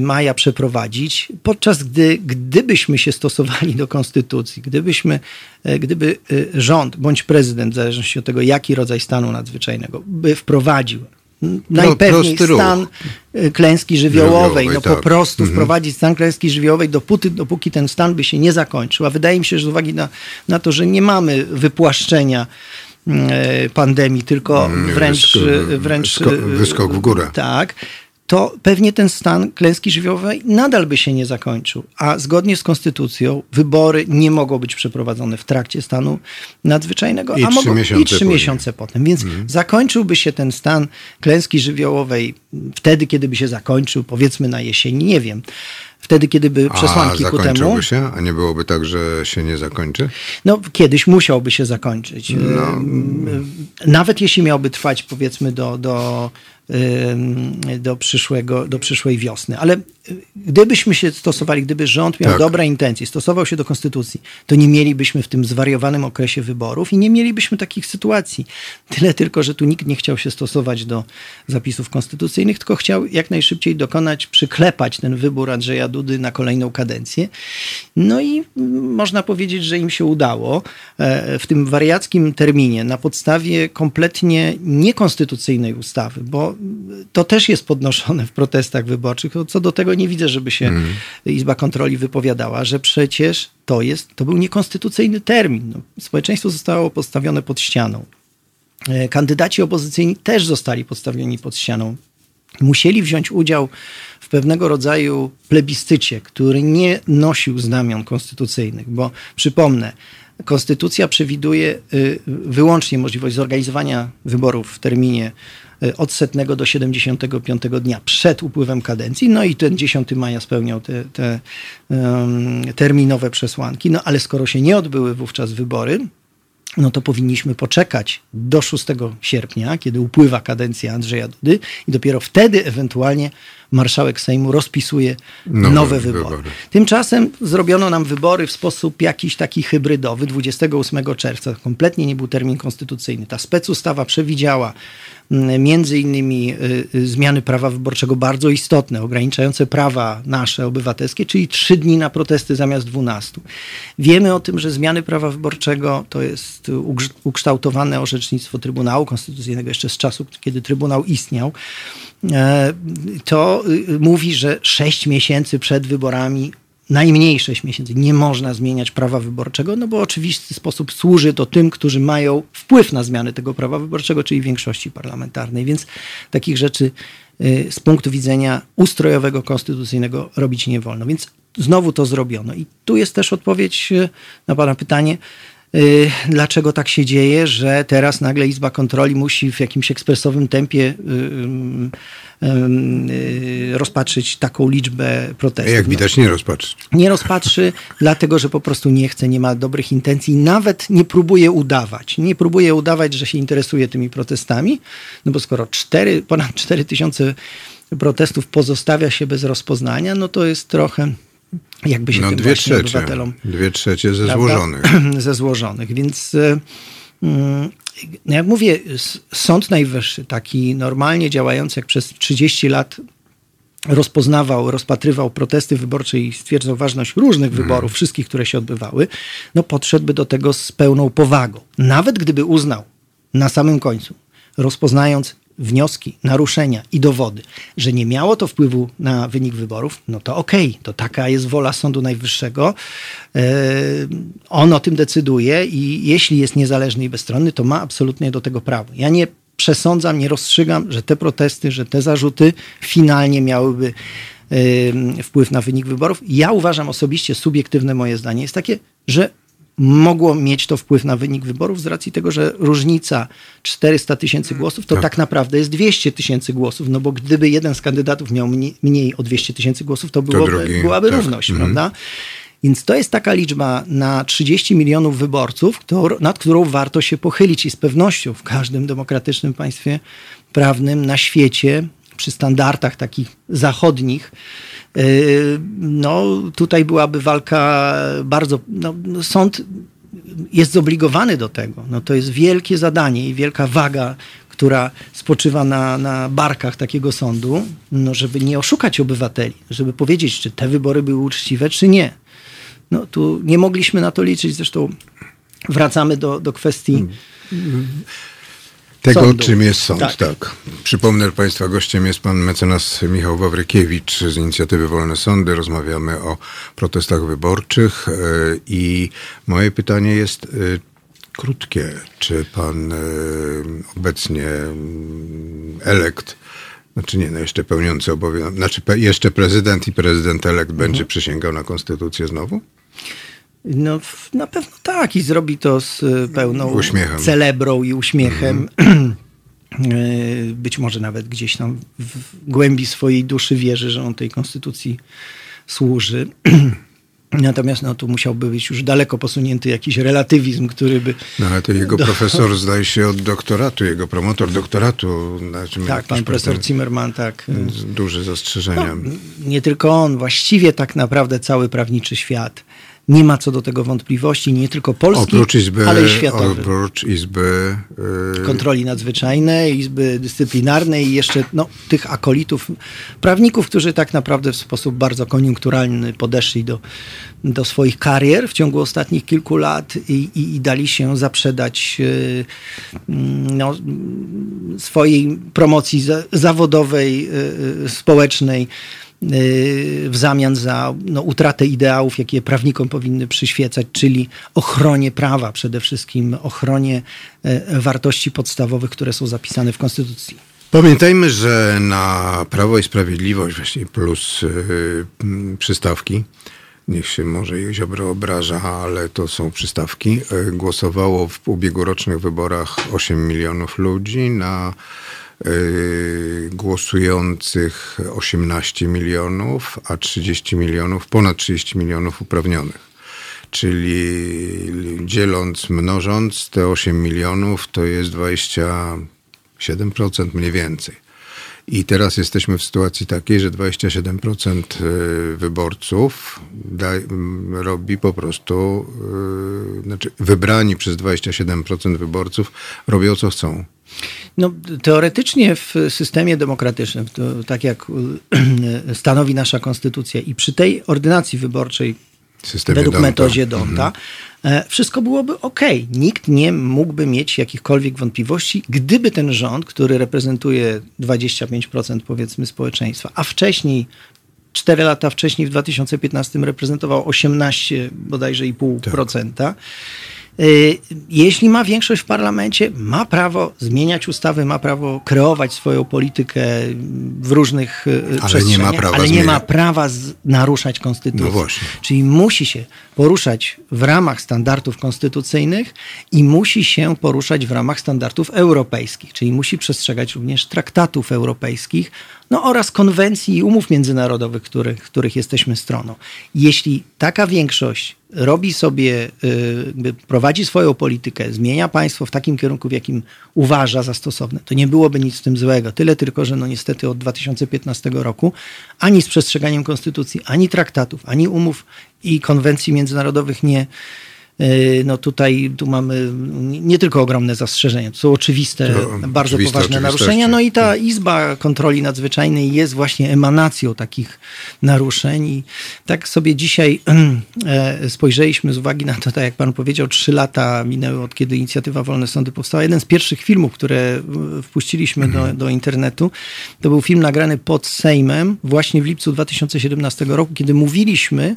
maja przeprowadzić, podczas gdy, gdybyśmy się stosowali do konstytucji, gdybyśmy, e, gdyby e, rząd bądź prezydent, w zależności od tego, jaki rodzaj stanu nadzwyczajnego, by wprowadził m, najpewniej ruch. stan e, klęski żywiołowej, no po tak. prostu wprowadzić stan klęski żywiołowej, dopóty, dopóki ten stan by się nie zakończył. A wydaje mi się, że z uwagi na, na to, że nie mamy wypłaszczenia pandemii, tylko Mm, wręcz, wysk- wręcz sko- wyskok w górę. Tak. To pewnie ten stan klęski żywiołowej nadal by się nie zakończył. A zgodnie z konstytucją wybory nie mogą być przeprowadzone w trakcie stanu nadzwyczajnego, I a mogą miesiące i trzy później. miesiące potem. Więc zakończyłby się ten stan klęski żywiołowej wtedy, kiedy by się zakończył, powiedzmy na jesieni, nie wiem. Wtedy, kiedy by A przesłanki ku temu. się? A nie byłoby tak, że się nie zakończy? No, kiedyś musiałby się zakończyć. No. Ym, Nawet jeśli miałby trwać, powiedzmy, do, do, do, przyszłego, do przyszłej wiosny. Ale y, gdybyśmy się stosowali, gdyby rząd miał Tak. dobre intencje, stosował się do konstytucji, to nie mielibyśmy w tym zwariowanym okresie wyborów i nie mielibyśmy takich sytuacji. Tyle tylko, że tu nikt nie chciał się stosować do zapisów konstytucyjnych, tylko chciał jak najszybciej dokonać, przyklepać ten wybór Andrzeja Dudy na kolejną kadencję. No i mm, można powiedzieć, że im się udało e, w tym wariackim terminie na podstawie kompletnie niekonstytucyjnej ustawy, bo to też jest podnoszone w protestach wyborczych. Co do tego nie widzę, żeby się Izba Kontroli wypowiadała, że przecież to jest, to był niekonstytucyjny termin. No, społeczeństwo zostało postawione pod ścianą. E, Kandydaci opozycyjni też zostali postawieni pod ścianą. Musieli wziąć udział w pewnego rodzaju plebiscycie, który nie nosił znamion konstytucyjnych, bo przypomnę, konstytucja przewiduje y, wyłącznie możliwość zorganizowania wyborów w terminie od setnego do 75 dnia przed upływem kadencji. No i ten 10 maja spełniał te, te em, terminowe przesłanki. No ale skoro się nie odbyły wówczas wybory, no to powinniśmy poczekać do 6 sierpnia, kiedy upływa kadencja Andrzeja Dudy i dopiero wtedy ewentualnie marszałek Sejmu rozpisuje Nowe nowe, wybory. wybory. Tymczasem zrobiono nam wybory w sposób jakiś taki hybrydowy 28 czerwca. Kompletnie nie był termin konstytucyjny. Ta specustawa przewidziała mm, między innymi y, y, zmiany prawa wyborczego bardzo istotne, ograniczające prawa nasze obywatelskie, czyli trzy dni na protesty zamiast 12. Wiemy o tym, że zmiany prawa wyborczego to jest ukształtowane orzecznictwo Trybunału Konstytucyjnego jeszcze z czasu, kiedy Trybunał istniał. E, To y, mówi, że sześć miesięcy przed wyborami najmniej 6 miesięcy. Nie można zmieniać prawa wyborczego, no bo oczywisty sposób służy to tym, którzy mają wpływ na zmiany tego prawa wyborczego, czyli większości parlamentarnej. Więc takich rzeczy y, z punktu widzenia ustrojowego, konstytucyjnego robić nie wolno. Więc znowu to zrobiono. I tu jest też odpowiedź y, na Pana pytanie. Y, dlaczego tak się dzieje, że teraz nagle Izba Kontroli musi w jakimś ekspresowym tempie y, y, rozpatrzyć taką liczbę protestów. Jak No, widać, nie rozpatrzy. nie rozpatrzy, *laughs* dlatego że po prostu nie chce, nie ma dobrych intencji, nawet nie próbuje udawać. Nie próbuje udawać, że się interesuje tymi protestami, no bo skoro cztery, ponad 4 tysiące protestów pozostawia się bez rozpoznania, no to jest trochę jakby się No tym dwie właśnie trzecie. obywatelom Dwie trzecie ze prawda? złożonych. *clears throat* ze złożonych. Więc e, mm, no jak mówię, Sąd Najwyższy, taki normalnie działający, jak przez 30 lat rozpoznawał, rozpatrywał protesty wyborcze i stwierdzał ważność różnych wyborów, wszystkich, które się odbywały, no podszedłby do tego z pełną powagą. Nawet gdyby uznał na samym końcu, rozpoznając wnioski, naruszenia i dowody, że nie miało to wpływu na wynik wyborów, no to okej, to taka jest wola Sądu Najwyższego. E, On o tym decyduje i jeśli jest niezależny i bezstronny, to ma absolutnie do tego prawo. Ja nie przesądzam, nie rozstrzygam, że te protesty, że te zarzuty finalnie miałyby wpływ na wynik wyborów. Ja uważam osobiście, subiektywne moje zdanie jest takie, że mogło mieć to wpływ na wynik wyborów z racji tego, że różnica 400 tysięcy głosów to tak. naprawdę jest 200 tysięcy głosów, no bo gdyby jeden z kandydatów miał mniej, mniej o 200 tysięcy głosów, to, byłoby, drugi, byłaby tak. równość, prawda? Więc to jest taka liczba na 30 milionów wyborców, nad którą warto się pochylić i z pewnością w każdym demokratycznym państwie prawnym na świecie, przy standardach takich zachodnich, yy, no tutaj byłaby walka bardzo, no, no, sąd jest zobligowany do tego. No to jest wielkie zadanie i wielka waga, która spoczywa na, na barkach takiego sądu, no żeby nie oszukać obywateli, żeby powiedzieć, czy te wybory były uczciwe, czy nie. No tu nie mogliśmy na to liczyć, zresztą wracamy do, do kwestii Tego, Sądu. czym jest sąd, tak. Tak. Przypomnę, Państwa gościem jest pan mecenas Michał Wawrykiewicz z inicjatywy Wolne Sądy. Rozmawiamy o protestach wyborczych e, i moje pytanie jest e, krótkie. Czy pan e, obecnie mm, elekt, znaczy nie, no jeszcze pełniący obowiązek, znaczy pe- jeszcze prezydent i prezydent elekt będzie przysięgał na konstytucję znowu? No, na pewno tak i zrobi to z y, pełną Uśmiechem. celebrą i uśmiechem. Y, *clears throat* Być może nawet gdzieś tam w głębi swojej duszy wierzy, że on tej konstytucji służy. *clears throat* Natomiast no, tu musiałby być już daleko posunięty jakiś relatywizm, który by. No ale to jego profesor *laughs* zdaje się od doktoratu, jego promotor doktoratu. Znaczy, Tak, pan profesor Zimmerman, tak. Duże zastrzeżenia. No, nie tylko on, właściwie tak naprawdę cały prawniczy świat. Nie ma co do tego wątpliwości, nie tylko polski, Izby, ale i światowy. oprócz Izby yy, kontroli nadzwyczajnej, Izby Dyscyplinarnej i jeszcze no, tych akolitów, prawników, którzy tak naprawdę w sposób bardzo koniunkturalny podeszli do, do swoich karier w ciągu ostatnich kilku lat i, i, i dali się zaprzedać yy, no, swojej promocji za, zawodowej, yy, społecznej w zamian za no, utratę ideałów, jakie prawnikom powinny przyświecać, czyli ochronie prawa przede wszystkim, ochronie e, wartości podstawowych, które są zapisane w Konstytucji. Pamiętajmy, że na Prawo i Sprawiedliwość właśnie plus yy, przystawki, niech się może Ziobro obraża, ale to są przystawki, yy, głosowało w ubiegłorocznych wyborach 8 milionów ludzi, na głosujących 18 milionów, a 30 milionów, ponad 30 milionów uprawnionych. Czyli dzieląc, mnożąc te 8 milionów, to jest 27% mniej więcej. I teraz jesteśmy w sytuacji takiej, że 27% y, wyborców da, robi po prostu, y, znaczy wybrani przez 27% wyborców robią co chcą. No, teoretycznie w systemie demokratycznym, tak jak *clears throat* stanowi nasza konstytucja i przy tej ordynacji wyborczej Systemie według Donta. metodzie Donta, e, wszystko byłoby ok. Nikt nie mógłby mieć jakichkolwiek wątpliwości, gdyby ten rząd, który reprezentuje 25% powiedzmy społeczeństwa, a wcześniej, 4 lata wcześniej w 2015 reprezentował 18 bodajże i pół procenta, Y, Jeśli ma większość w parlamencie, ma prawo zmieniać ustawy, ma prawo kreować swoją politykę w różnych y, nie ma przestrzeniach, prawa ale nie ma prawa z, naruszać konstytucji. No właśnie. Czyli musi się poruszać w ramach standardów konstytucyjnych i musi się poruszać w ramach standardów europejskich, czyli musi przestrzegać również traktatów europejskich, no oraz konwencji i umów międzynarodowych, których, których jesteśmy stroną. Jeśli taka większość robi sobie, y, prowadzi swoją politykę, zmienia państwo w takim kierunku, w jakim uważa za stosowne, to nie byłoby nic w tym złego. Tyle tylko, że no niestety od 2015 roku ani z przestrzeganiem konstytucji, ani traktatów, ani umów i konwencji międzynarodowych nie, no tutaj tu mamy nie tylko ogromne zastrzeżenia, to są oczywiste, To bardzo oczywiste poważne naruszenia. No i ta Izba Kontroli Nadzwyczajnej jest właśnie emanacją takich naruszeń. I tak sobie dzisiaj *clears throat* e, spojrzeliśmy z uwagi na to, tak jak pan powiedział, trzy lata minęły od kiedy inicjatywa Wolne Sądy powstała. Jeden z pierwszych filmów, które e, wpuściliśmy do, do internetu, to był film nagrany pod Sejmem właśnie w lipcu 2017 roku, kiedy mówiliśmy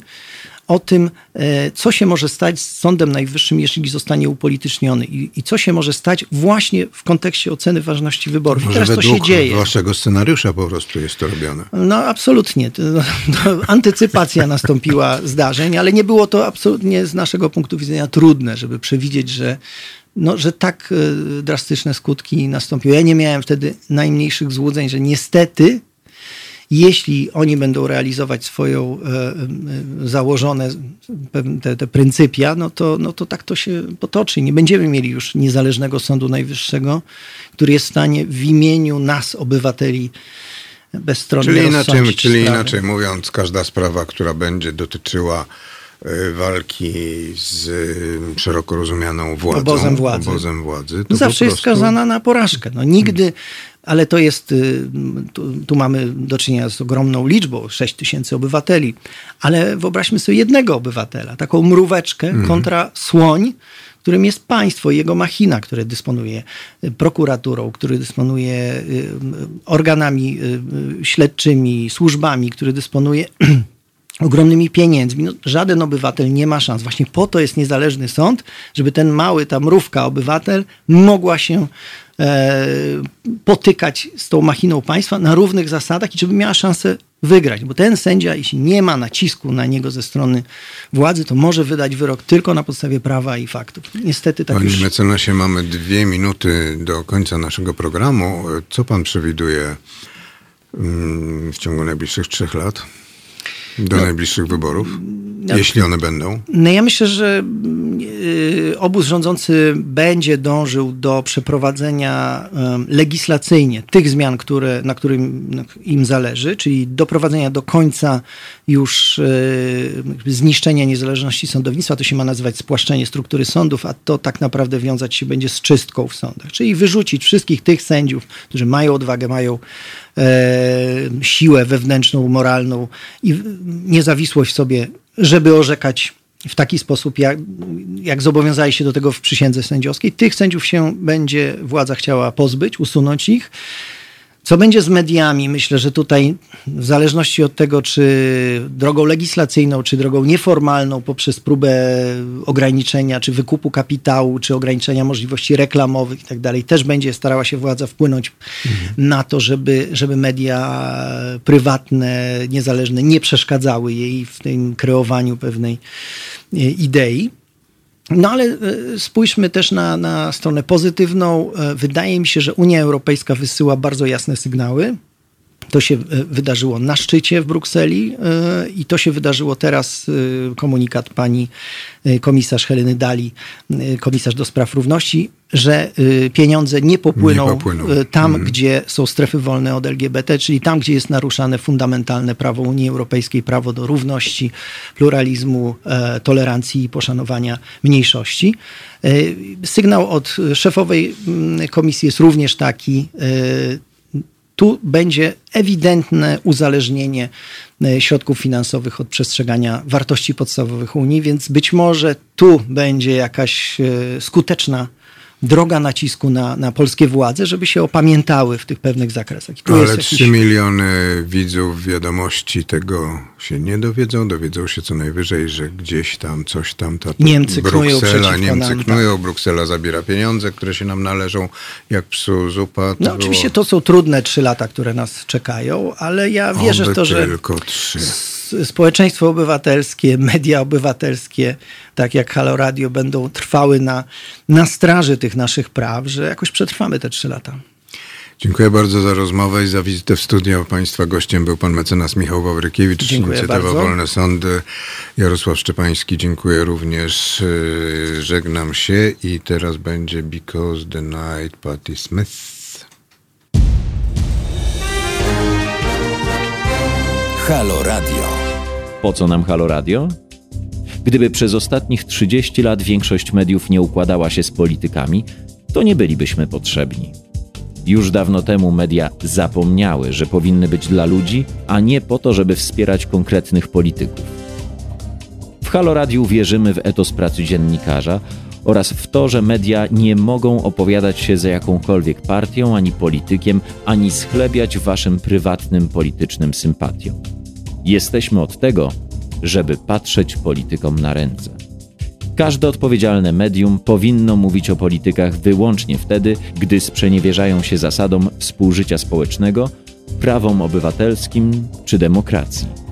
o tym, e, co się może stać z Sądem Najwyższym, jeśli zostanie upolityczniony i, i co się może stać właśnie w kontekście oceny ważności wyborów. I Może teraz to się dzieje. waszego scenariusza po prostu jest to robione. No absolutnie. *laughs* To antycypacja nastąpiła zdarzeń, ale nie było to absolutnie z naszego punktu widzenia trudne, żeby przewidzieć, że, no, że tak e, drastyczne skutki nastąpiły. Ja nie miałem wtedy najmniejszych złudzeń, że niestety jeśli oni będą realizować swoją e, e, założone te, te pryncypia, no to, no to tak to się potoczy. Nie będziemy mieli już niezależnego Sądu Najwyższego, który jest w stanie w imieniu nas, obywateli, bezstronnie Czyli inaczej, czyli sprawy. inaczej mówiąc, każda sprawa, która będzie dotyczyła e, walki z szeroko rozumianą władzą, Obozem władzy. obozem władzy to No zawsze po jest prostu- skazana na porażkę. No nigdy, ale to jest, y, tu, tu mamy do czynienia z ogromną liczbą, 6 tysięcy obywateli, ale wyobraźmy sobie jednego obywatela, taką mróweczkę Mhm. kontra słoń, którym jest państwo i jego machina, które dysponuje y, prokuraturą, który dysponuje y, organami śledczymi, służbami, który dysponuje *clears throat* ogromnymi pieniędzmi. No, żaden obywatel nie ma szans. Właśnie po to jest niezależny sąd, żeby ten mały, ta mrówka obywatel mogła się potykać z tą machiną państwa na równych zasadach i żeby miała szansę wygrać. Bo ten sędzia, jeśli nie ma nacisku na niego ze strony władzy, to może wydać wyrok tylko na podstawie prawa i faktów. Niestety tak Panie już... mecenasie, mamy dwie minuty do końca naszego programu. Co pan przewiduje mm, w ciągu najbliższych trzech lat? Do najbliższych wyborów? Jeśli one będą. No ja myślę, że y, obóz rządzący będzie dążył do przeprowadzenia em, legislacyjnie tych zmian, które, na którym im zależy, czyli doprowadzenia do końca już y, zniszczenia niezależności sądownictwa. To się ma nazywać spłaszczenie struktury sądów, a to tak naprawdę wiązać się będzie z czystką w sądach. Czyli wyrzucić wszystkich tych sędziów, którzy mają odwagę, mają siłę wewnętrzną, moralną i niezawisłość w sobie, żeby orzekać w taki sposób, jak, jak zobowiązali się do tego w przysiędze sędziowskiej. Tych sędziów się będzie władza chciała pozbyć, usunąć ich. Co będzie z mediami? Myślę, że tutaj w zależności od tego, czy drogą legislacyjną, czy drogą nieformalną, poprzez próbę ograniczenia, czy wykupu kapitału, czy ograniczenia możliwości reklamowych i tak dalej, też będzie starała się władza wpłynąć na to, żeby, żeby media prywatne, niezależne nie przeszkadzały jej w tym kreowaniu pewnej e, idei. No ale e, spójrzmy też na, na stronę pozytywną. E, Wydaje mi się, że Unia Europejska wysyła bardzo jasne sygnały. To się e, wydarzyło na szczycie w Brukseli e, i to się wydarzyło teraz. e, Komunikat pani komisarz Heleny Dali, komisarz do spraw równości, że pieniądze nie popłyną, Nie popłyną. tam, gdzie są strefy wolne od LGBT, czyli tam, gdzie jest naruszane fundamentalne prawo Unii Europejskiej, prawo do równości, pluralizmu, tolerancji i poszanowania mniejszości. Sygnał od szefowej mm, komisji jest również taki. Tu będzie ewidentne uzależnienie e, środków finansowych od przestrzegania wartości podstawowych Unii, więc być może tu będzie jakaś e, skuteczna droga nacisku na, na polskie władze, żeby się opamiętały w tych pewnych zakresach. Jest Ale jakiś- 3 miliony widzów wiadomości tego się nie dowiedzą. Dowiedzą się co najwyżej, że gdzieś tam coś tam. Ta, Niemcy knują Bruksela, Niemcy nam, tak. knują, Bruksela zabiera pieniądze, które się nam należą jak psu zupa. No było- oczywiście to są trudne trzy lata, które nas czekają, ale ja wierzę w Oby to, że tylko trzy. Społeczeństwo obywatelskie, media obywatelskie, tak jak Halo Radio, będą trwały na, na straży tych naszych praw, że jakoś przetrwamy te trzy lata. Dziękuję bardzo za rozmowę i za wizytę w studio. Państwa gościem był pan mecenas Michał Wawrykiewicz, Dziękuję inicjatywa bardzo. Wolne Sądy. Jarosław Szczepański, dziękuję również. Yy, Żegnam się i teraz będzie Because the Night Patti Smith. Halo Radio. Po co nam Halo Radio? Gdyby przez ostatnich 30 lat większość mediów nie układała się z politykami, to nie bylibyśmy potrzebni. Już dawno temu media zapomniały, że powinny być dla ludzi, a nie po to, żeby wspierać konkretnych polityków. W Halo Radiu wierzymy w etos pracy dziennikarza oraz w to, że media nie mogą opowiadać się za jakąkolwiek partią ani politykiem, ani schlebiać waszym prywatnym politycznym sympatiom. Jesteśmy od tego, żeby patrzeć politykom na ręce. Każde odpowiedzialne medium powinno mówić o politykach wyłącznie wtedy, gdy sprzeniewierzają się zasadom współżycia społecznego, prawom obywatelskim czy demokracji.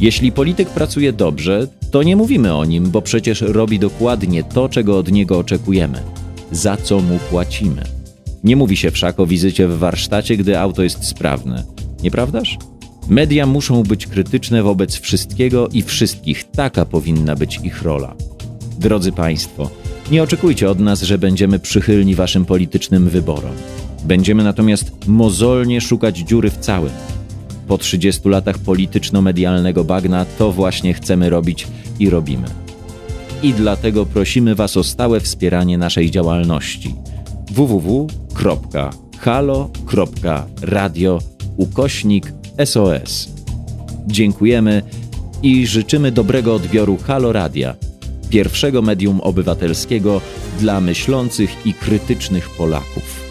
Jeśli polityk pracuje dobrze, to nie mówimy o nim, bo przecież robi dokładnie to, czego od niego oczekujemy, za co mu płacimy. Nie mówi się wszak o wizycie w warsztacie, gdy auto jest sprawne, nieprawdaż? Media muszą być krytyczne wobec wszystkiego i wszystkich, taka powinna być ich rola. Drodzy Państwo, nie oczekujcie od nas, że będziemy przychylni Waszym politycznym wyborom. Będziemy natomiast mozolnie szukać dziury w całym. Po 30 latach polityczno-medialnego bagna to właśnie chcemy robić i robimy. I dlatego prosimy Was o stałe wspieranie naszej działalności www.halo.radio ukośnik SOS. Dziękujemy i życzymy dobrego odbioru Halo Radia, pierwszego medium obywatelskiego dla myślących i krytycznych Polaków.